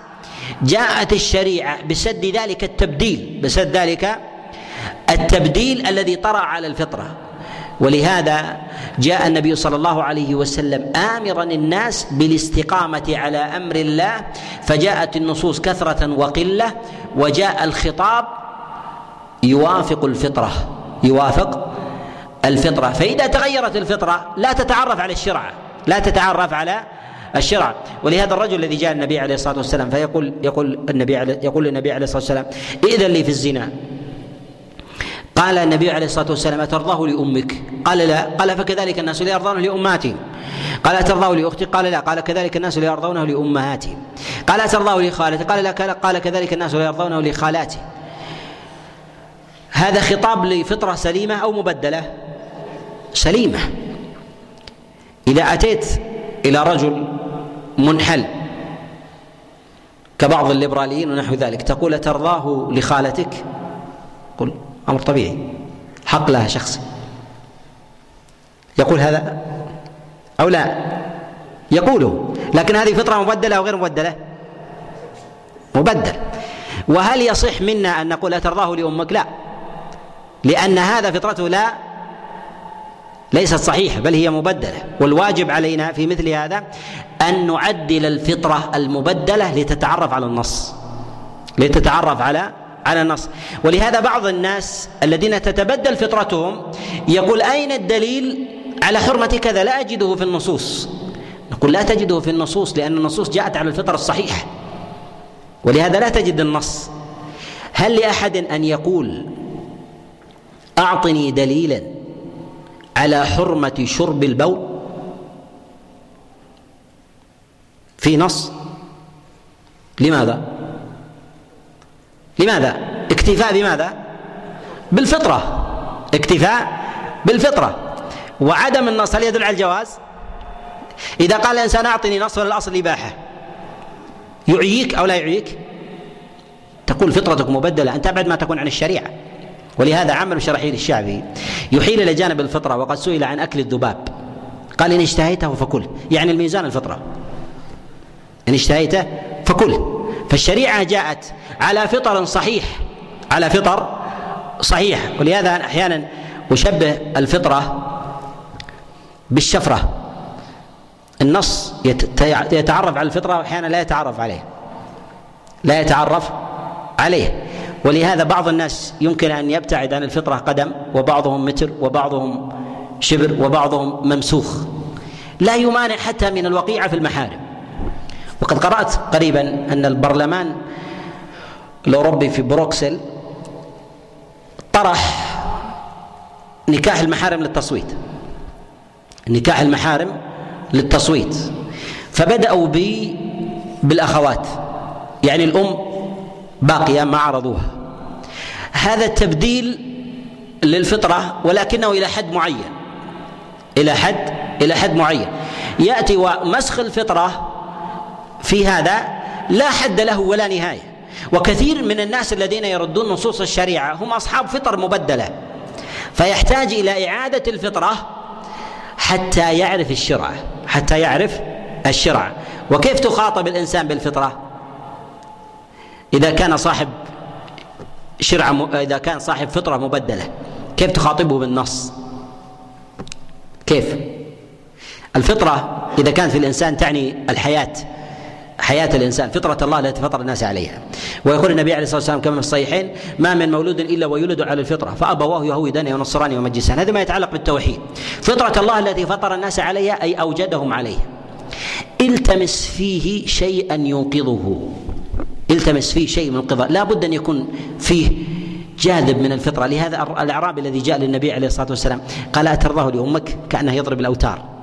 جاءت الشريعة بسد ذلك التبديل بسد ذلك التبديل الذي طرأ على الفطرة ولهذا جاء النبي صلى الله عليه وسلم امرا الناس بالاستقامة على أمر الله فجاءت النصوص كثرة وقلة وجاء الخطاب يوافق الفطرة يوافق الفطرة. فإذا تغيرت الفطرة لا تتعرف على الشرع لا تتعرف على الشرع. ولهذا الرجل الذي جاء النبي عليه الصلاة والسلام فيقول يقول النبي يقول النبي عليه الصلاة والسلام ائذن لي في الزنا. قال النبي عليه الصلاة والسلام أترضاه لأمك؟ قال لا قال فكذلك الناس لا يرضون لامهاتهم قال أترضاه لأختي؟ قال لا قال كذلك الناس لا يرضونه لامهاتهم قال أترضاه لخالتي؟ قال لا قال كذلك الناس لا يرضونه لخالاتهم هذا خطاب لفطرة سليمة أو مبدلة؟ سليمة إذا أتيت إلى رجل منحل كبعض الليبراليين ونحو ذلك تقول ترضاه لخالتك قل أمر طبيعي. حق لها شخصي يقول هذا أو لا؟ يقوله. لكن هذه فطرة مبدلة أو غير مبدلة؟ مبدل. وهل يصح منا أن نقول أترضاه لأمك؟ لا. لأن هذا فطرته لا ليست صحيحة بل هي مبدلة. والواجب علينا في مثل هذا أن نعدل الفطرة المبدلة لتتعرف على النص لتتعرف على على النص ولهذا بعض الناس الذين تتبدل فطرتهم يقول أين الدليل على حرمة كذا؟ لا أجده في النصوص. نقول لا تجده في النصوص لأن النصوص جاءت على الفطرة الصحيحة ولهذا لا تجد النص. هل لأحد أن يقول أعطني دليلا على حرمة شرب البول؟ في نص. لماذا؟ لماذا؟ اكتفاء بماذا؟ بالفطرة اكتفاء بالفطرة وعدم النص هل يدل على الجواز؟ إذا قال الإنسان أعطني نص الأصل الإباحة يعييك أو لا يعييك؟ تقول فطرتك مبدلة أنت أبعد ما تكون عن الشريعة ولهذا عمل شرحيل الشعبي يحيل إلى جانب الفطرة وقد سئل عن أكل الذباب قال إن اشتهيته فكل يعني الميزان الفطرة إن اشتهيته فكل فالشريعة جاءت على فطر صحيح على فطر صحيح. ولهذا أحيانا أشبه الفطرة بالشفرة. النص يتعرف على الفطرة وأحيانا لا يتعرف عليه لا يتعرف عليه. ولهذا بعض الناس يمكن أن يبتعد عن الفطرة قدم وبعضهم متر وبعضهم شبر وبعضهم ممسوخ. لا يمانع حتى من الوقيعه في المحارم. وقد قرأت قريبا أن البرلمان الاوروبي في بروكسل طرح نكاح المحارم للتصويت. نكاح المحارم للتصويت. فبدأوا ب بالأخوات. يعني الأم باقية ما عرضوها. هذا التبديل للفطرة ولكنه إلى حد معين. إلى حد إلى حد معين. يأتي ومسخ الفطرة في هذا لا حد له ولا نهاية. وكثير من الناس الذين يردون نصوص الشريعة هم أصحاب فطر مبدلة. فيحتاج إلى إعادة الفطرة حتى يعرف الشرع حتى يعرف الشرع. وكيف تخاطب الإنسان بالفطرة؟ إذا كان صاحب شرع إذا كان صاحب فطرة مبدلة كيف تخاطبه بالنص؟ كيف؟ الفطرة إذا كانت في الإنسان تعني الحياة. حياة الإنسان فطرة الله التي فطر الناس عليها. ويقول النبي عليه الصلاة والسلام كما في الصحيحين ما من مولود إلا ويولد على الفطرة فأبواه يهودان ونصران ومجسان هذا ما يتعلق بالتوحيد. فطرة الله التي فطر الناس عليها أي أوجدهم عليها. التمس فيه شيئا يوقظه التمس فيه شيء من القضاء لا بد أن يكون فيه جاذب من الفطرة. لهذا الأعرابي الذي جاء للنبي عليه الصلاة والسلام قال أترضاه لأمك كأنه يضرب الأوتار.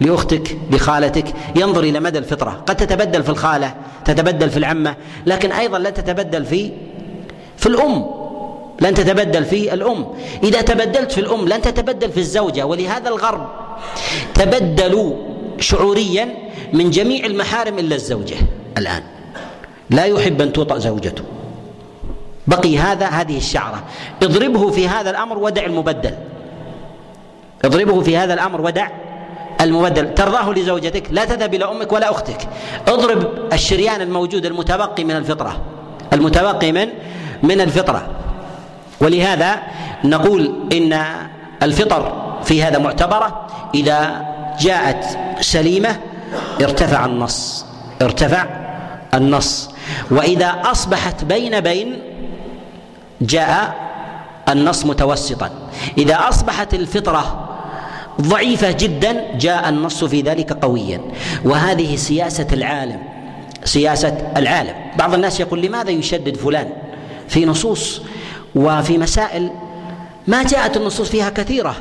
لأختك لخالتك ينظر إلى مدى الفطرة. قد تتبدل في الخالة تتبدل في العمة لكن أيضا لا تتبدل في في الأم. لن تتبدل في الأم. إذا تبدلت في الأم لن تتبدل في الزوجة. ولهذا الغرب تبدلوا شعوريا من جميع المحارم الا الزوجة. الآن لا يحب أن توطأ زوجته. بقي هذا هذه الشعرة. اضربه في هذا الأمر ودع المبدل. اضربه في هذا الأمر ودع المبدل. ترضاه لزوجتك لا تذهب إلى أمك ولا أختك. اضرب الشريان الموجود المتبقي من الفطرة. المتبقي من؟ من الفطرة. ولهذا نقول إن الفطر في هذا معتبرة إذا جاءت سليمة ارتفع النص. ارتفع النص. وإذا أصبحت بين بين جاء النص متوسطا. إذا أصبحت الفطرة ضعيفة جدا جاء النص في ذلك قويا. وهذه سياسة العالم سياسة العالم. بعض الناس يقول لماذا يشدد فلان؟ في نصوص وفي مسائل ما جاءت النصوص فيها كثيرة.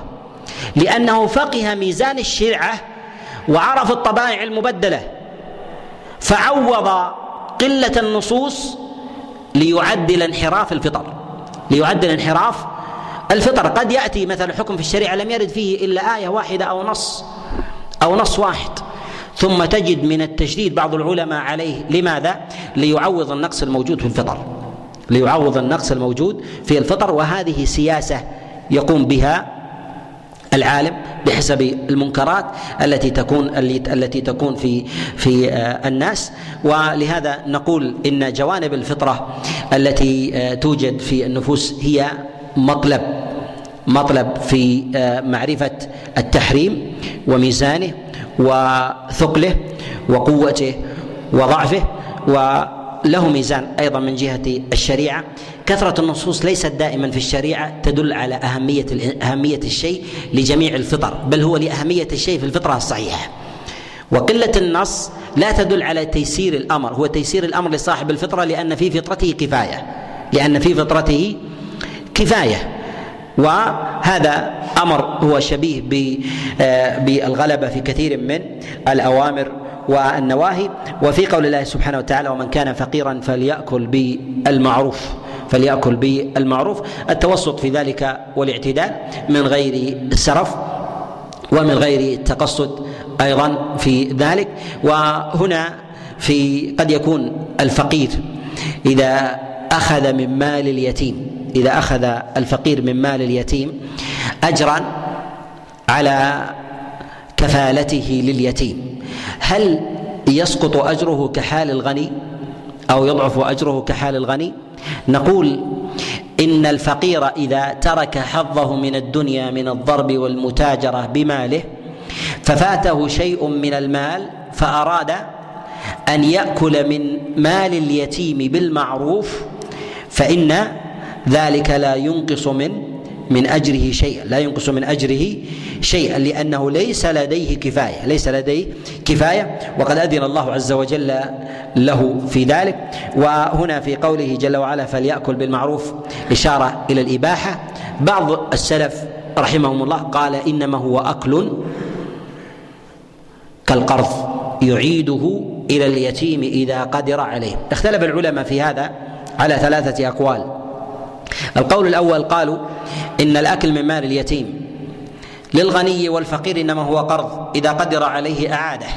لأنه فقه ميزان الشرعة وعرف الطبائع المبدلة. فعوض قلة النصوص ليعدل انحراف الفطر ليعدل انحراف الفطر قد يأتي مثلا حكم في الشريعة لم يرد فيه إلا آية واحدة أو نص أو نص واحد. ثم تجد من التشديد بعض العلماء عليه لماذا؟ ليعوض النقص الموجود في الفطر. ليعوض النقص الموجود في الفطر وهذه سياسة يقوم بها العالم بحسب المنكرات التي تكون التي تكون في في الناس. ولهذا نقول إن جوانب الفطرة التي توجد في النفوس هي مطلب مطلب في آه، معرفة التحريم وميزانه وثقله وقوته وضعفه وله ميزان أيضا من جهة الشريعة. كثرة النصوص ليست دائما في الشريعة تدل على أهمية أهمية الشيء لجميع الفطر بل هو لأهمية الشيء في الفطرة الصحيحة. وقلة النص لا تدل على تيسير الأمر هو تيسير الأمر لصاحب الفطرة لأن في فطرته كفاية لأن في فطرته كفاية. وهذا أمر هو شبيه آه، بالغلبة في كثير من الأوامر والنواهي. وفي قول الله سبحانه وتعالى ومن كان فقيرا فليأكل بالمعروف. فليأكل بالمعروف. التوسط في ذلك والاعتدال من غير سرف ومن غير تقصد أيضا في ذلك. وهنا في قد يكون الفقير إذا أخذ من مال اليتيم إذا أخذ الفقير من مال اليتيم أجرا على كفالته لليتيم. هل يسقط أجره كحال الغني أو يضعف أجره كحال الغني؟ نقول إن الفقير إذا ترك حظه من الدنيا من الضرب والمتاجرة بماله ففاته شيء من المال فأراد أن يأكل من مال اليتيم بالمعروف فإن ذلك لا ينقص من من أجره شيئا لا ينقص من أجره شيئا لأنه ليس لديه كفاية ليس لديه كفاية وقد أذن الله عز وجل له في ذلك. وهنا في قوله جل وعلا فليأكل بالمعروف إشارة إلى الإباحة. بعض السلف رحمهم الله قال إنما هو أكل كالقرض يعيده إلى اليتيم إذا قدر عليه. اختلف العلماء في هذا على ثلاثة أقوال. القول الأول قالوا إن الأكل من مال اليتيم. للغني والفقير إنما هو قرض إذا قدر عليه أعاده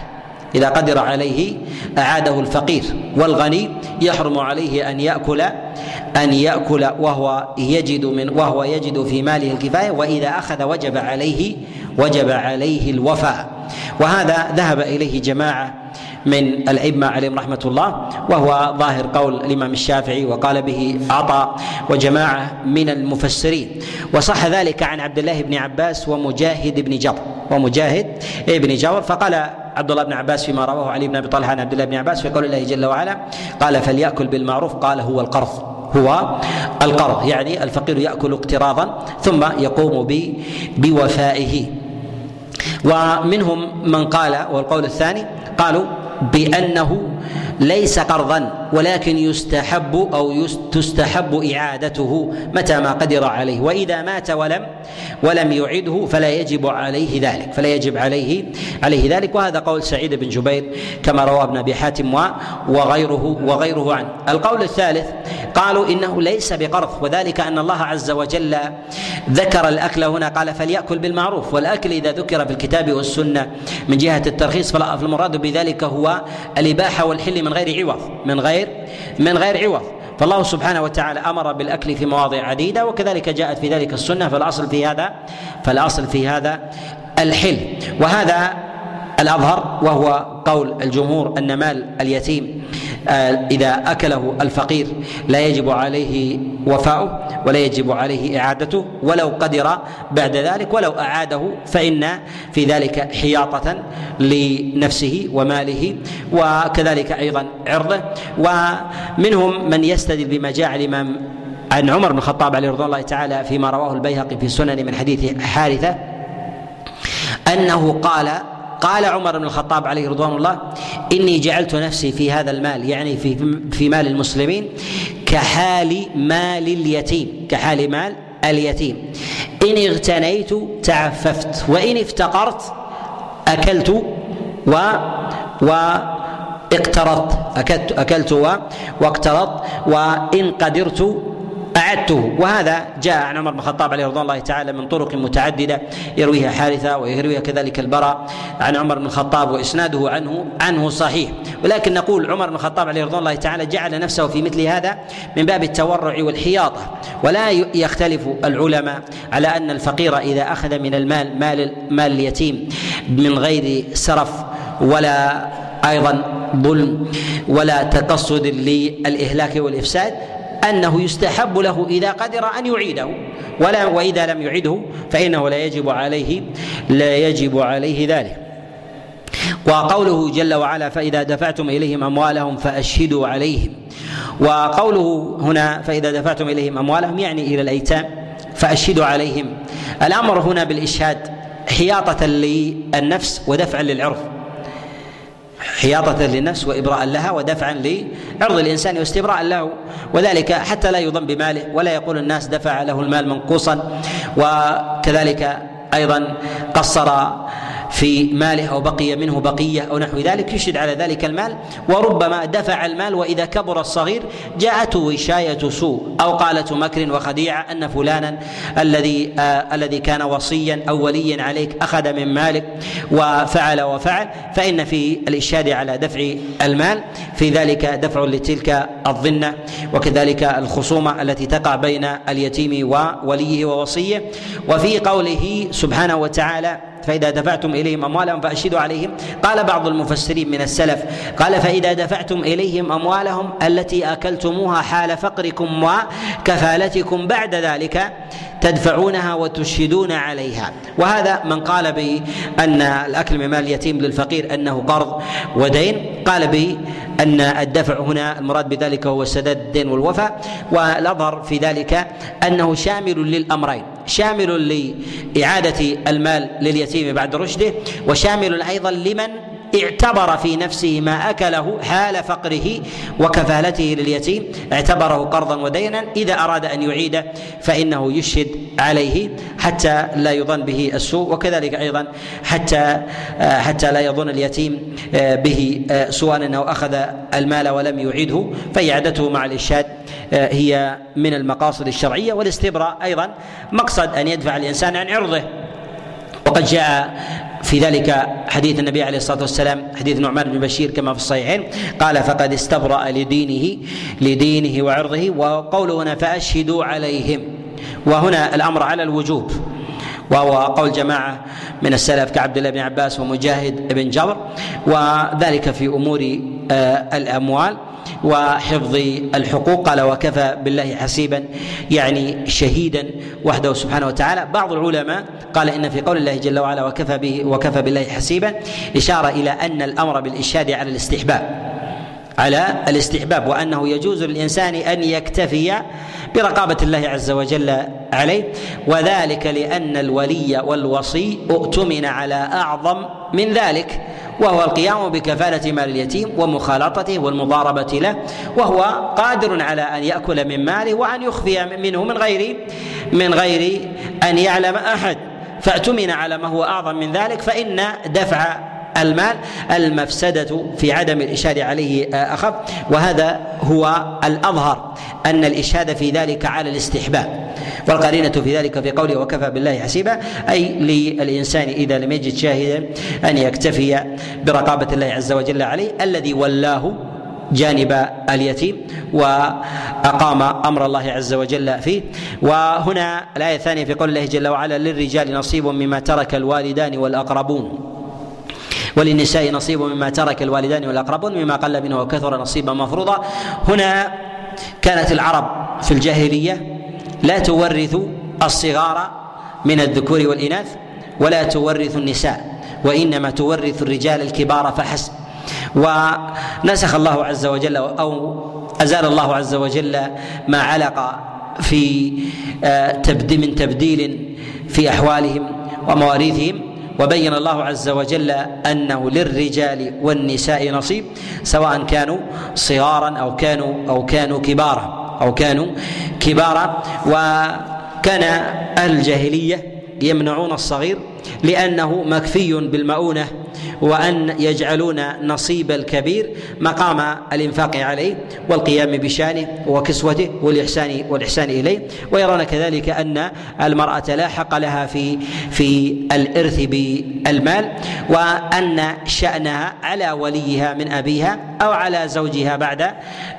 إذا قدر عليه أعاده الفقير. والغني يحرم عليه أن يأكل أن يأكل وهو يجد من وهو يجد في ماله الكفاية وإذا أخذ وجب عليه وجب عليه الوفاء. وهذا ذهب إليه جماعة من الأئمة عليهم رحمة الله وهو ظاهر قول الإمام الشافعي وقال به عطاء وجماعة من المفسرين. وصح ذلك عن عبد الله بن عباس ومجاهد بن جبر ومجاهد بن جبر. فقال عبد الله بن عباس فيما رواه علي بن أبي طلحة عن عبد الله بن عباس في قول الله جل وعلا قال فليأكل بالمعروف قال هو القرض هو القرض يعني الفقير يأكل اقتراضا ثم يقوم بوفائه. ومنهم من قال والقول الثاني قالوا بأنه ليس قرضا ولكن يستحب أو تستحب إعادته متى ما قدر عليه. وإذا مات ولم ولم يعده فلا يجب عليه ذلك فلا يجب عليه عليه ذلك. وهذا قول سعيد بن جبير كما رواه ابن أبي حاتم وغيره وغيره عنه. القول الثالث قالوا إنه ليس بقرض وذلك أن الله عز وجل ذكر الأكل هنا قال فليأكل بالمعروف والأكل إذا ذكر في الكتاب والسنة من جهة الترخيص فالمراد بذلك هو الإباحة والحل غير عوض من غير من غير عوض. فالله سبحانه وتعالى أمر بالأكل في مواضع عديدة وكذلك جاءت في ذلك السنة فالأصل في هذا فالأصل في هذا الحل. وهذا الأظهر وهو قول الجمهور أن مال اليتيم آه، إذا أكله الفقير لا يجب عليه وفاؤه ولا يجب عليه إعادته ولو قدر بعد ذلك ولو أعاده فإن في ذلك حياطة لنفسه وماله وكذلك أيضا عرضه ومنهم من يستدل بما جاء الإمام عن عمر بن الخطاب عليه رضوان الله تعالى فيما رواه البيهقي في السنن من حديث حارثة أنه قال قال عمر بن الخطاب عليه رضوان الله إني جعلت نفسي في هذا المال يعني في في مال المسلمين كحال مال اليتيم كحال مال اليتيم. إن اغتنيت تعففت وإن افتقرت أكلت و و اقترضت أكلت, أكلت واقترضت وإن قدرت أعدته وهذا جاء عن عمر بن الخطاب عليه رضوان الله تعالى من طرق متعددة يرويها حارثة ويرويها كذلك البراء عن عمر بن الخطاب وإسناده عنه عنه صحيح. ولكن نقول عمر بن الخطاب عليه رضوان الله تعالى جعل نفسه في مثل هذا من باب التورع والحياطة. ولا يختلف العلماء على أن الفقير إذا أخذ من المال مال مال اليتيم من غير سرف ولا أيضا ظلم ولا تقصد للإهلاك والإفساد أنه يستحب له إذا قدر أن يعيده ولا وإذا لم يعده فإنه لا يجب عليه لا يجب عليه ذلك. وقوله جل وعلا فإذا دفعتم إليهم أموالهم فأشهدوا عليهم. وقوله هنا فإذا دفعتم إليهم أموالهم يعني إلى الأيتام فأشهدوا عليهم. الأمر هنا بالإشهاد حياطة للنفس ودفعا للعرف. حياطة للنفس وإبراء لها ودفعا لعرض الإنسان واستبراء له. وذلك حتى لا يضم بماله ولا يقول الناس دفع له المال منقوصا. وكذلك أيضا قصر في ماله أو بقي منه بقية أو نحو ذلك يشهد على ذلك المال. وربما دفع المال وإذا كبر الصغير جاءته وشاية سوء أو قالت مكر وخديعة أن فلانا الذي آه الذي كان وصيا أو وليا عليك أخذ من مالك وفعل وفعل فإن في الاشهاد على دفع المال في ذلك دفع لتلك الظنة وكذلك الخصومة التي تقع بين اليتيم ووليه ووصيه. وفي قوله سبحانه وتعالى فإذا دفعتم إليهم أموالهم فأشهدوا عليهم. قال بعض المفسرين من السلف قال فإذا دفعتم إليهم أموالهم التي أكلتموها حال فقركم وكفالتكم بعد ذلك تدفعونها وتشهدون عليها. وهذا من قال بأن الأكل من مال اليتيم للفقير أنه قرض ودين. قال به أن الدفع هنا المراد بذلك هو سداد الدين والوفاء. والأظهر في ذلك أنه شامل للأمرين. شامل لإعادة المال لليتيم بعد رشده وشامل أيضا لمن اعتبر في نفسه ما أكله حال فقره وكفالته لليتيم. اعتبره قرضا ودينا. إذا أراد أن يعيده فإنه يشهد عليه حتى لا يظن به السوء وكذلك أيضا حتى حتى لا يظن اليتيم به سوءا انه أخذ المال ولم يعيده. فاعادته مع الاشهاد هي من المقاصد الشرعية. والاستبراء أيضا مقصد أن يدفع الإنسان عن عرضه. وقد جاء في ذلك حديث النبي عليه الصلاة والسلام حديث نعمان بن بشير كما في الصحيحين قال فقد استبرأ لدينه لدينه وعرضه وقوله هنا فأشهدوا عليهم وهنا الأمر على الوجوب. وهو قول جماعة من السلف كعبد الله بن عباس ومجاهد بن جبر وذلك في أمور آه، الأموال وحفظ الحقوق. قال وكفى بالله حسيبا يعني شهيدا وحده سبحانه وتعالى. بعض العلماء قال إن في قول الله جل وعلا وكفى به وكفى بالله حسيبا إشارة إلى أن الأمر بالاشهاد على الاستحباب على الاستحباب وأنه يجوز للإنسان أن يكتفي برقابة الله عز وجل عليه وذلك لأن الولي والوصي اؤتمن على أعظم من ذلك وهو القيام بكفالة مال اليتيم ومخالطته والمضاربة له وهو قادر على أن يأكل من ماله وأن يخفي منه من غير من غير أن يعلم أحد. فاؤتمن على ما هو أعظم من ذلك فإن دفع المال المفسدة في عدم الإشهاد عليه أخف. وهذا هو الأظهر أن الإشهاد في ذلك على الاستحباب. والقرينة في ذلك في قوله وكفى بالله حسيبا. أي للإنسان إذا لم يجد شاهدا أن يكتفي برقابة الله عز وجل عليه الذي ولاه جانب اليتيم وأقام أمر الله عز وجل فيه. وهنا الآية الثانية في قول الله جل وعلا للرجال نصيب مما ترك الوالدان والأقربون. وللنساء نصيب مما ترك الوالدان والأقربون مما قل منه وكثر نصيبا مفروضا. هنا كانت العرب في الجاهلية لا تورث الصغار من الذكور والإناث ولا تورث النساء وإنما تورث الرجال الكبار فحسب. ونسخ الله عز وجل أو أزال الله عز وجل ما علق في آه، من تبديل في أحوالهم ومواريثهم. وبين الله عز وجل أنه للرجال والنساء نصيب سواء كانوا صغارا أو كانوا أو كانوا كبارا أو كانوا كبارا. وكان أهل الجاهلية يمنعون الصغير لأنه مكفي بالمؤونة وأن يجعلون نصيب الكبير مقام الإنفاق عليه والقيام بشأنه وكسوته والاحسان والإحسان إليه. ويرون كذلك أن المرأة لا حق لها في في الإرث بالمال وأن شأنها على وليها من أبيها أو على زوجها بعد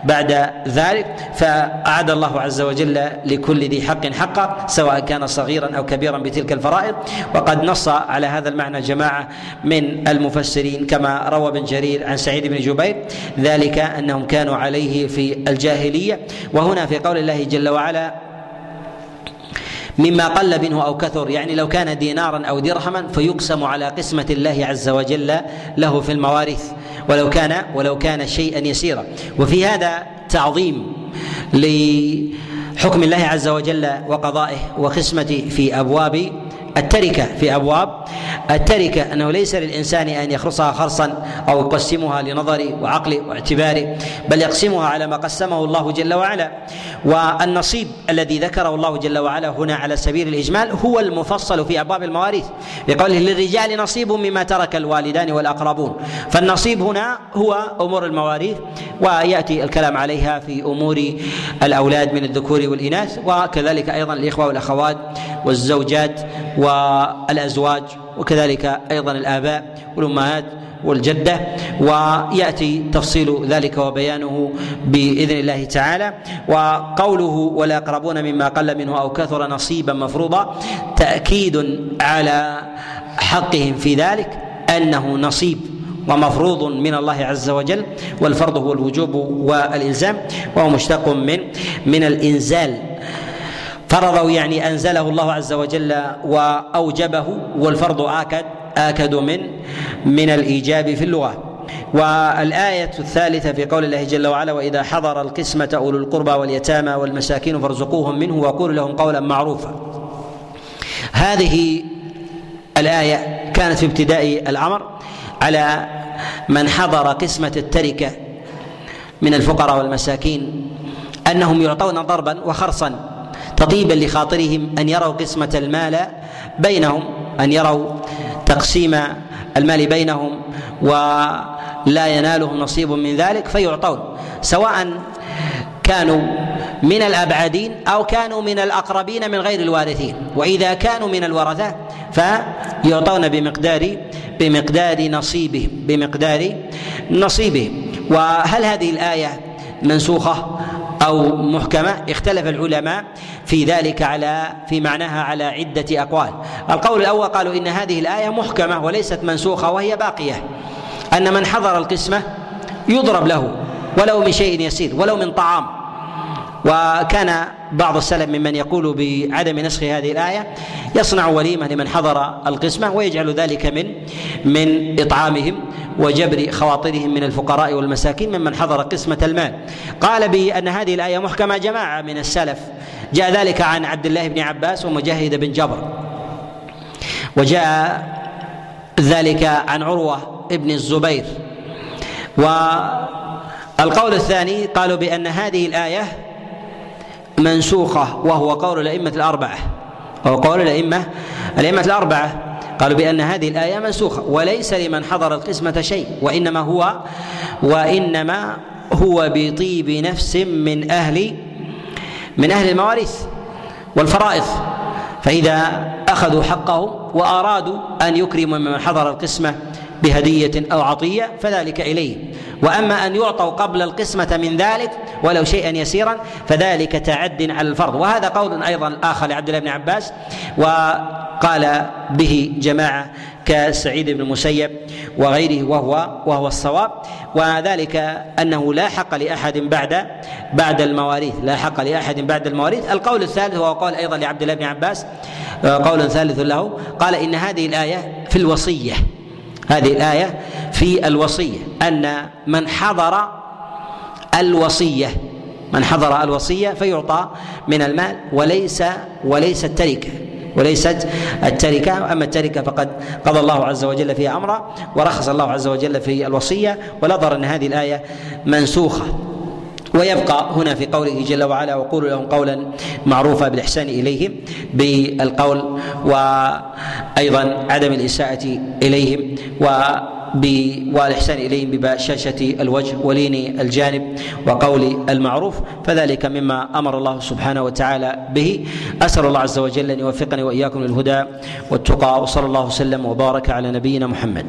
بعد ذلك. فأعد الله عز وجل لكل ذي حق حقه سواء كان صغيرا أو كبيرا بتلك الفرائض. وقد نص على هذا المعنى جماعة من المفسرين كما روى ابن جرير عن سعيد بن جبير ذلك أنهم كانوا عليه في الجاهلية. وهنا في قول الله جل وعلا مما قل منه أو كثر يعني لو كان دينارا أو درهما فيقسم على قسمة الله عز وجل له في المواريث ولو كان ولو كان شيئا يسيرا. وفي هذا تعظيم لحكم الله عز وجل وقضائه وقسمته في أبواب التركة في أبواب التركة أنه ليس للإنسان أن يخرصها خرصا أو يقسمها لنظره وعقله واعتباره بل يقسمها على ما قسمه الله جل وعلا. والنصيب الذي ذكره الله جل وعلا هنا على سبيل الإجمال هو المفصل في أبواب المواريث بقوله للرجال نصيب مما ترك الوالدان والأقربون. فالنصيب هنا هو أمور المواريث ويأتي الكلام عليها في أمور الأولاد من الذكور والإناث وكذلك أيضا الإخوة والأخوات والزوجات والأزواج وكذلك أيضا الآباء والأمهات والجدة. ويأتي تفصيل ذلك وبيانه بإذن الله تعالى. وقوله ولا يقربون مما قل منه أو كثر نصيبا مفروضا تأكيد على حقهم في ذلك أنه نصيب ومفروض من الله عز وجل والفرض هو الوجوب والإلزام وهو مشتق من من الإنزال. فرضه يعني أنزله الله عز وجل وأوجبه والفرض اكد آكد من من الإيجاب في اللغة. والآية الثالثة في قول الله جل وعلا وإذا حضر القسمة أولو القربى واليتامى والمساكين فارزقوهم منه وقولوا لهم قولا معروفا. هذه الآية كانت في ابتداء الأمر على من حضر قسمة التركة من الفقراء والمساكين أنهم يعطون ضربا وخرصا. تطيبا لخاطرهم أن يروا قسمة المال بينهم أن يروا تقسيم المال بينهم ولا ينالهم نصيب من ذلك فيعطون سواء كانوا من الأبعدين أو كانوا من الأقربين من غير الوارثين وإذا كانوا من الورثة فيعطون بمقدار بمقدار نصيبهم بمقدار نصيبهم وهل هذه الآية منسوخة؟ أو محكمة اختلف العلماء في ذلك على في معناها على عدة أقوال. القول الأول قالوا إن هذه الآية محكمة وليست منسوخة وهي باقية. أن من حضر القسمة يضرب له ولو من شيء يسير ولو من طعام. وكان بعض السلف ممن يقول بعدم نسخ هذه الآية يصنع وليمة لمن حضر القسمة ويجعل ذلك من من إطعامهم وجبر خواطرهم من الفقراء والمساكين ممن حضر قسمة المال. قال بأن هذه الآية محكمة جماعة من السلف. جاء ذلك عن عبد الله بن عباس ومجاهد بن جبر. وجاء ذلك عن عروة ابن الزبير. والقول الثاني قالوا بأن هذه الآية منسوخة وهو قول الأئمة الأربعة. وهو قول الأئمة الأئمة الأربعة قالوا بأن هذه الآية منسوخة وليس لمن حضر القسمة شيء وإنما هو وإنما هو بطيب نفس من أهل من أهل المواريث والفرائض. فإذا أخذوا حقهم وأرادوا أن يكرموا من حضر القسمة بهدية أو عطية فذلك إليه. وأما أن يعطوا قبل القسمة من ذلك ولو شيئا يسيرا فذلك تعد على الفرض. وهذا قول أيضا اخر لعبد الله بن عباس وقال به جماعة كسعيد بن المسيب وغيره وهو وهو الصواب. وذلك أنه لا حق لأحد بعد بعد المواريث لا حق لأحد بعد المواريث. القول الثالث وهو قول أيضا لعبد الله بن عباس قول ثالث له قال إن هذه الآية في الوصية. هذه الآية في الوصية أن من حضر الوصية من حضر الوصية فيعطى من المال وليس وليس التركة وليست التركة أما التركة فقد قضى الله عز وجل فيها أمرا ورخص الله عز وجل في الوصية ونظر أن هذه الآية منسوخة. ويبقى هنا في قوله جل وعلا وقولوا لهم قولا معروفا بالإحسان إليهم بالقول وأيضا عدم الإساءة إليهم و والاحسان إليهم ببشاشه الوجه ولين الجانب وقول المعروف فذلك مما أمر الله سبحانه وتعالى به. أسأل الله عز وجل أن يوفقني وإياكم للهدى والتقى وصلى الله وسلم وبارك على نبينا محمد.